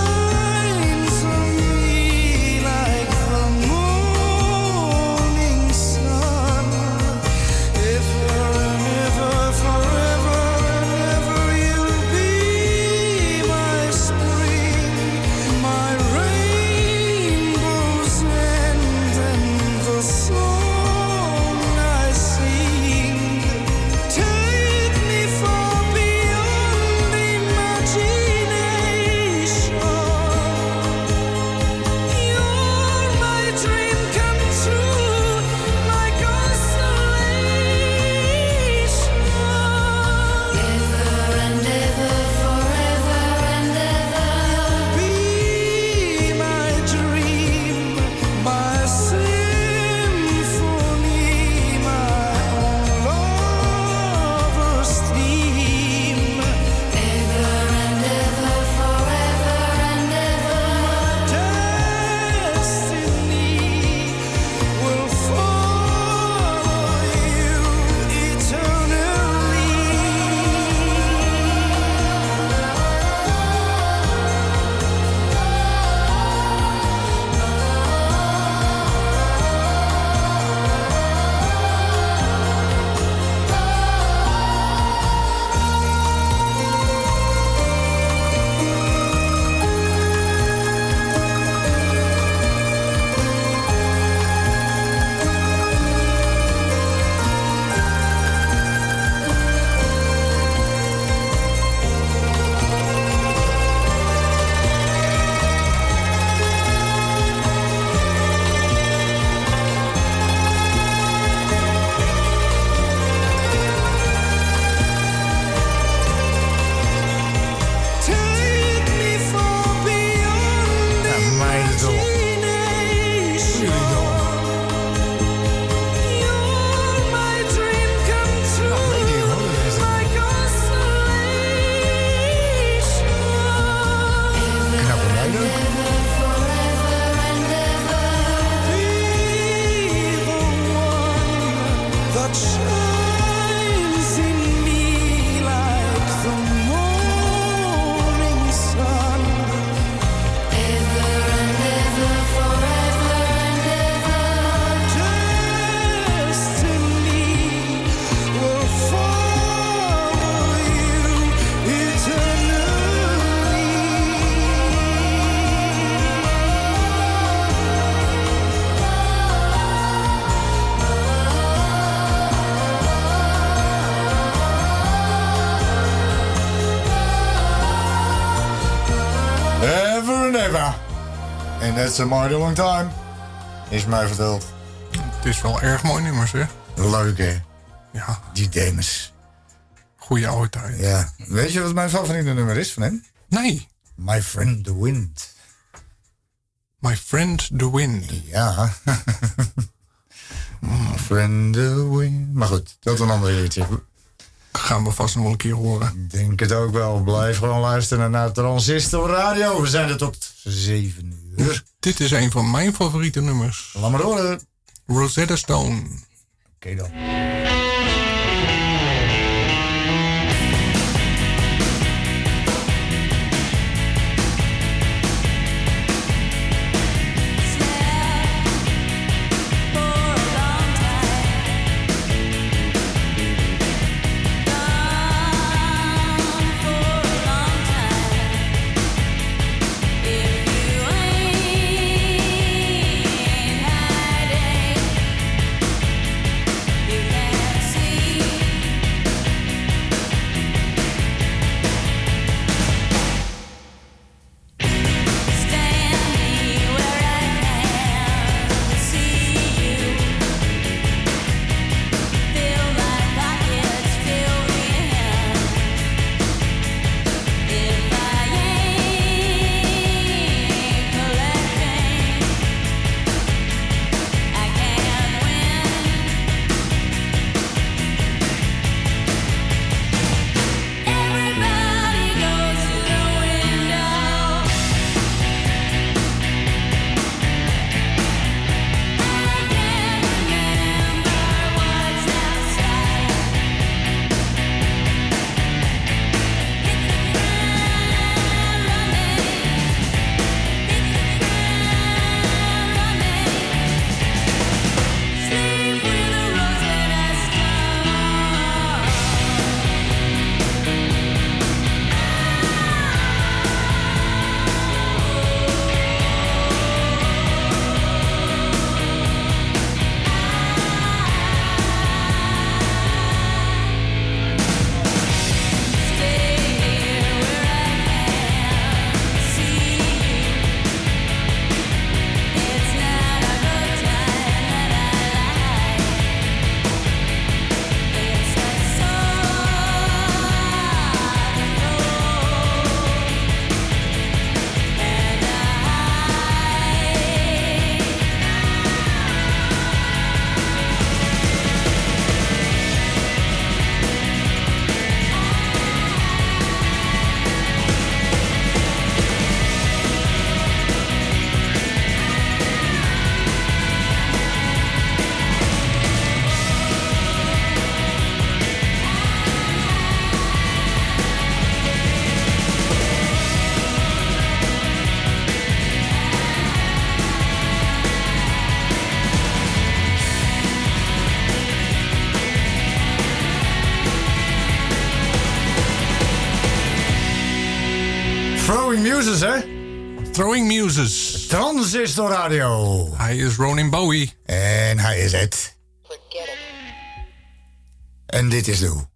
That's a mighty long time. Is mij verteld. Het is wel erg mooi nummers, hè? Leuk, hè? Ja. Die Demis. Goeie oude tijd. Ja. Weet je wat mijn favoriete nummer is van hem? Nee. My Friend the Wind. My Friend the Wind. Ja. My Friend the Wind. Maar goed, dat een ander liedje. Gaan we vast nog wel een keer horen. Ik denk het ook wel. Blijf gewoon luisteren naar Transistor Radio. We zijn er tot 7 uur. Dit is een van mijn favoriete nummers. Laat maar horen. Rosetta Stone. Oké dan. Muses, hè? Throwing Muses. Transistor Radio. Hij is Ronin Bowie. En hij is het. En dit is de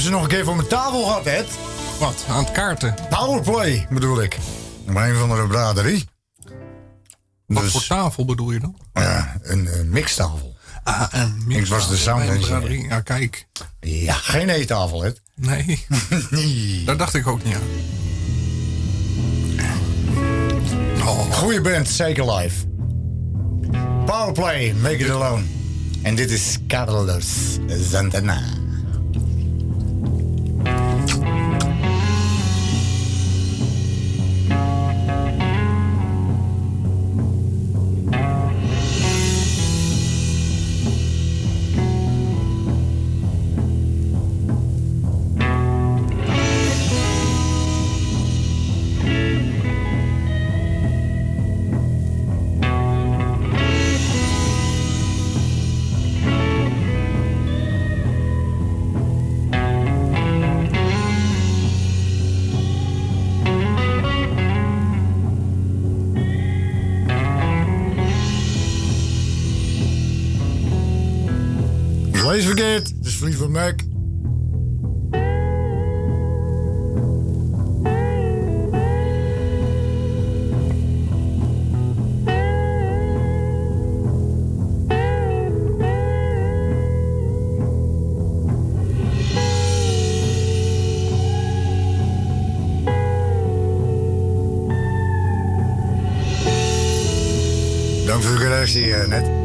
Ik heb ze nog een keer voor mijn tafel gehad, Ed. Wat? Aan het kaarten? Powerplay bedoel ik. Maar een van de braderie. Wat voor tafel bedoel je dan? Ja, een mixtafel. Ah, een Ik was de sound engineer. Ja, kijk. Ja, geen eettafel, Ed. Nee. nee. Daar dacht ik ook niet aan. Goeie band, zeker live. Powerplay, Make It Alone. En dit is Carlos Santana. Lees verkeerd, het is Fleetwood Mac. Dank voor de correctie, eh, net.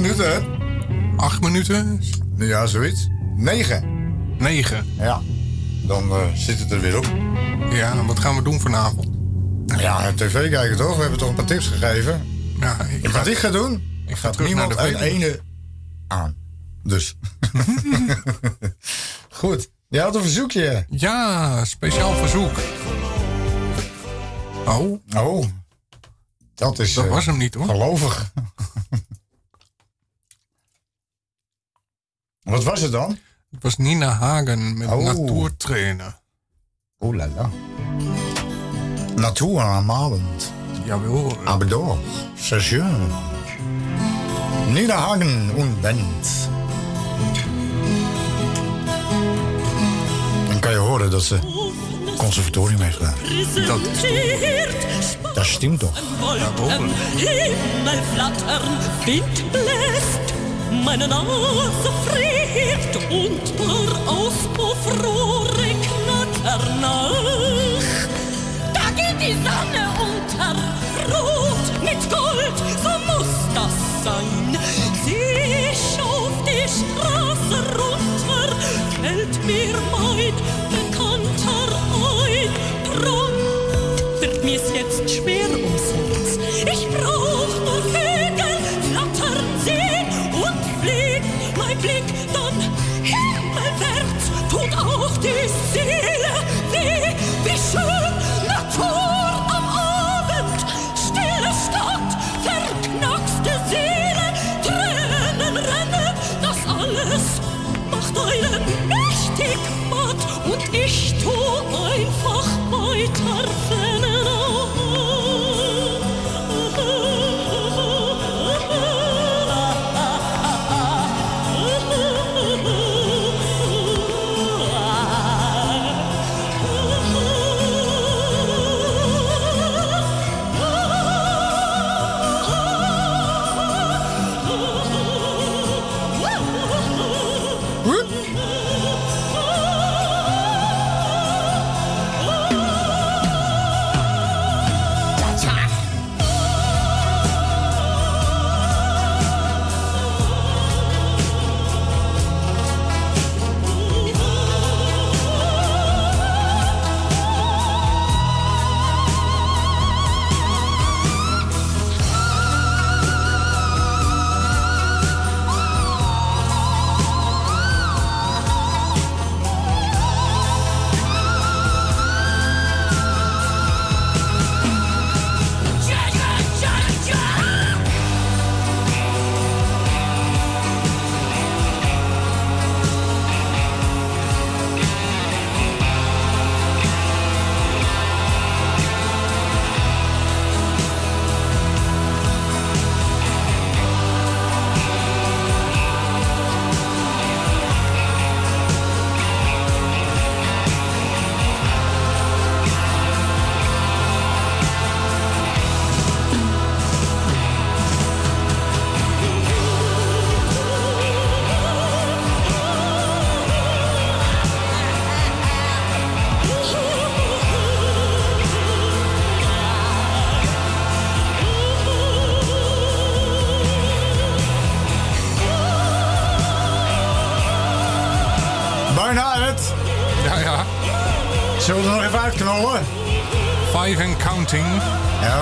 Minuten, hè? 8 minuten? Ja, zoiets. 9. 9. Ja. Dan eh, zit het er weer op. Ja, en wat gaan we doen vanavond? Ja, tv kijken toch? We hebben toch een paar tips gegeven. Ja, ik Wat ga- ik ga doen, ik ga terug niemand naar de een ene aan. Dus. Goed. Je had een verzoekje. Ja, speciaal verzoek. Oh. Oh. Dat is... Dat eh, was hem niet, hoor. Gelovig. Wat was het dan? Het was Nina Hagen met Oh. Natuurtrainer. Oeh la la. Natur am Abend. Jawel. Aber doch, sehr schön. Nina Hagen und Band. Dan kan je horen dat ze conservatorium heeft gedaan. Dat is Dat stimmt toch? Wolken, Himmel flattern, Wind bläst, meine Nase friert und der Auspuffrohre knattern nach. Da geht die Sonne unter, rot mit Gold, so muss das sein. Sieh ich auf die Straße runter, fällt mir mein Bekannter ein. Drum wird mir's jetzt schwer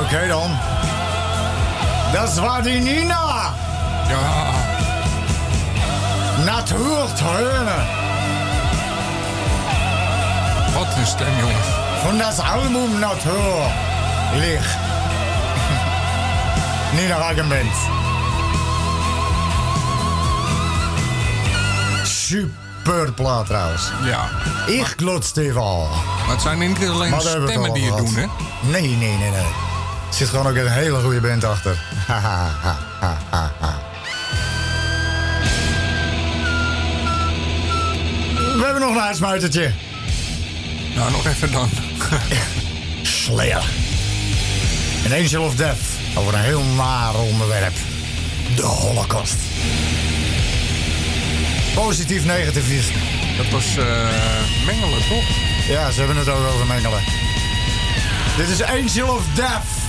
Oké dan. Dat war die Nina. Ja. Naturtöne. Wat een stem, jongens. Von das Album Natur. Licht. Nina Hagen Band. Super plaat trouwens. Ja. Ik glotste wel. Maar het zijn niet alleen stemmen al die het gehad. doen, hè? Nee, nee, nee, nee. Er zit gewoon ook een hele goede band achter. We hebben nog een uitsmuitertje. Nou, nog even dan. Slayer. An Angel of Death. Over een heel naar onderwerp. De Holocaust. Positief, negatief is. Dat was eh, mengelen, toch? Ja, ze hebben het ook over mengelen. Dit is Angel of Death.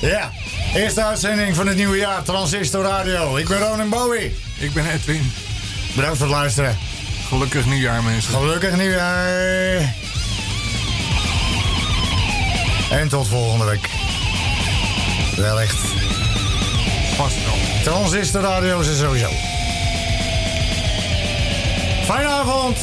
Ja, eerste uitzending van het nieuwe jaar, Transistor Radio. Ik ben Ronan Bowie. Ik ben Edwin. Bedankt voor het luisteren. Gelukkig nieuwjaar, mensen. Gelukkig nieuwjaar. En tot volgende week. Wellicht. Vast wel. Transistor Radio is er sowieso. Fijne avond.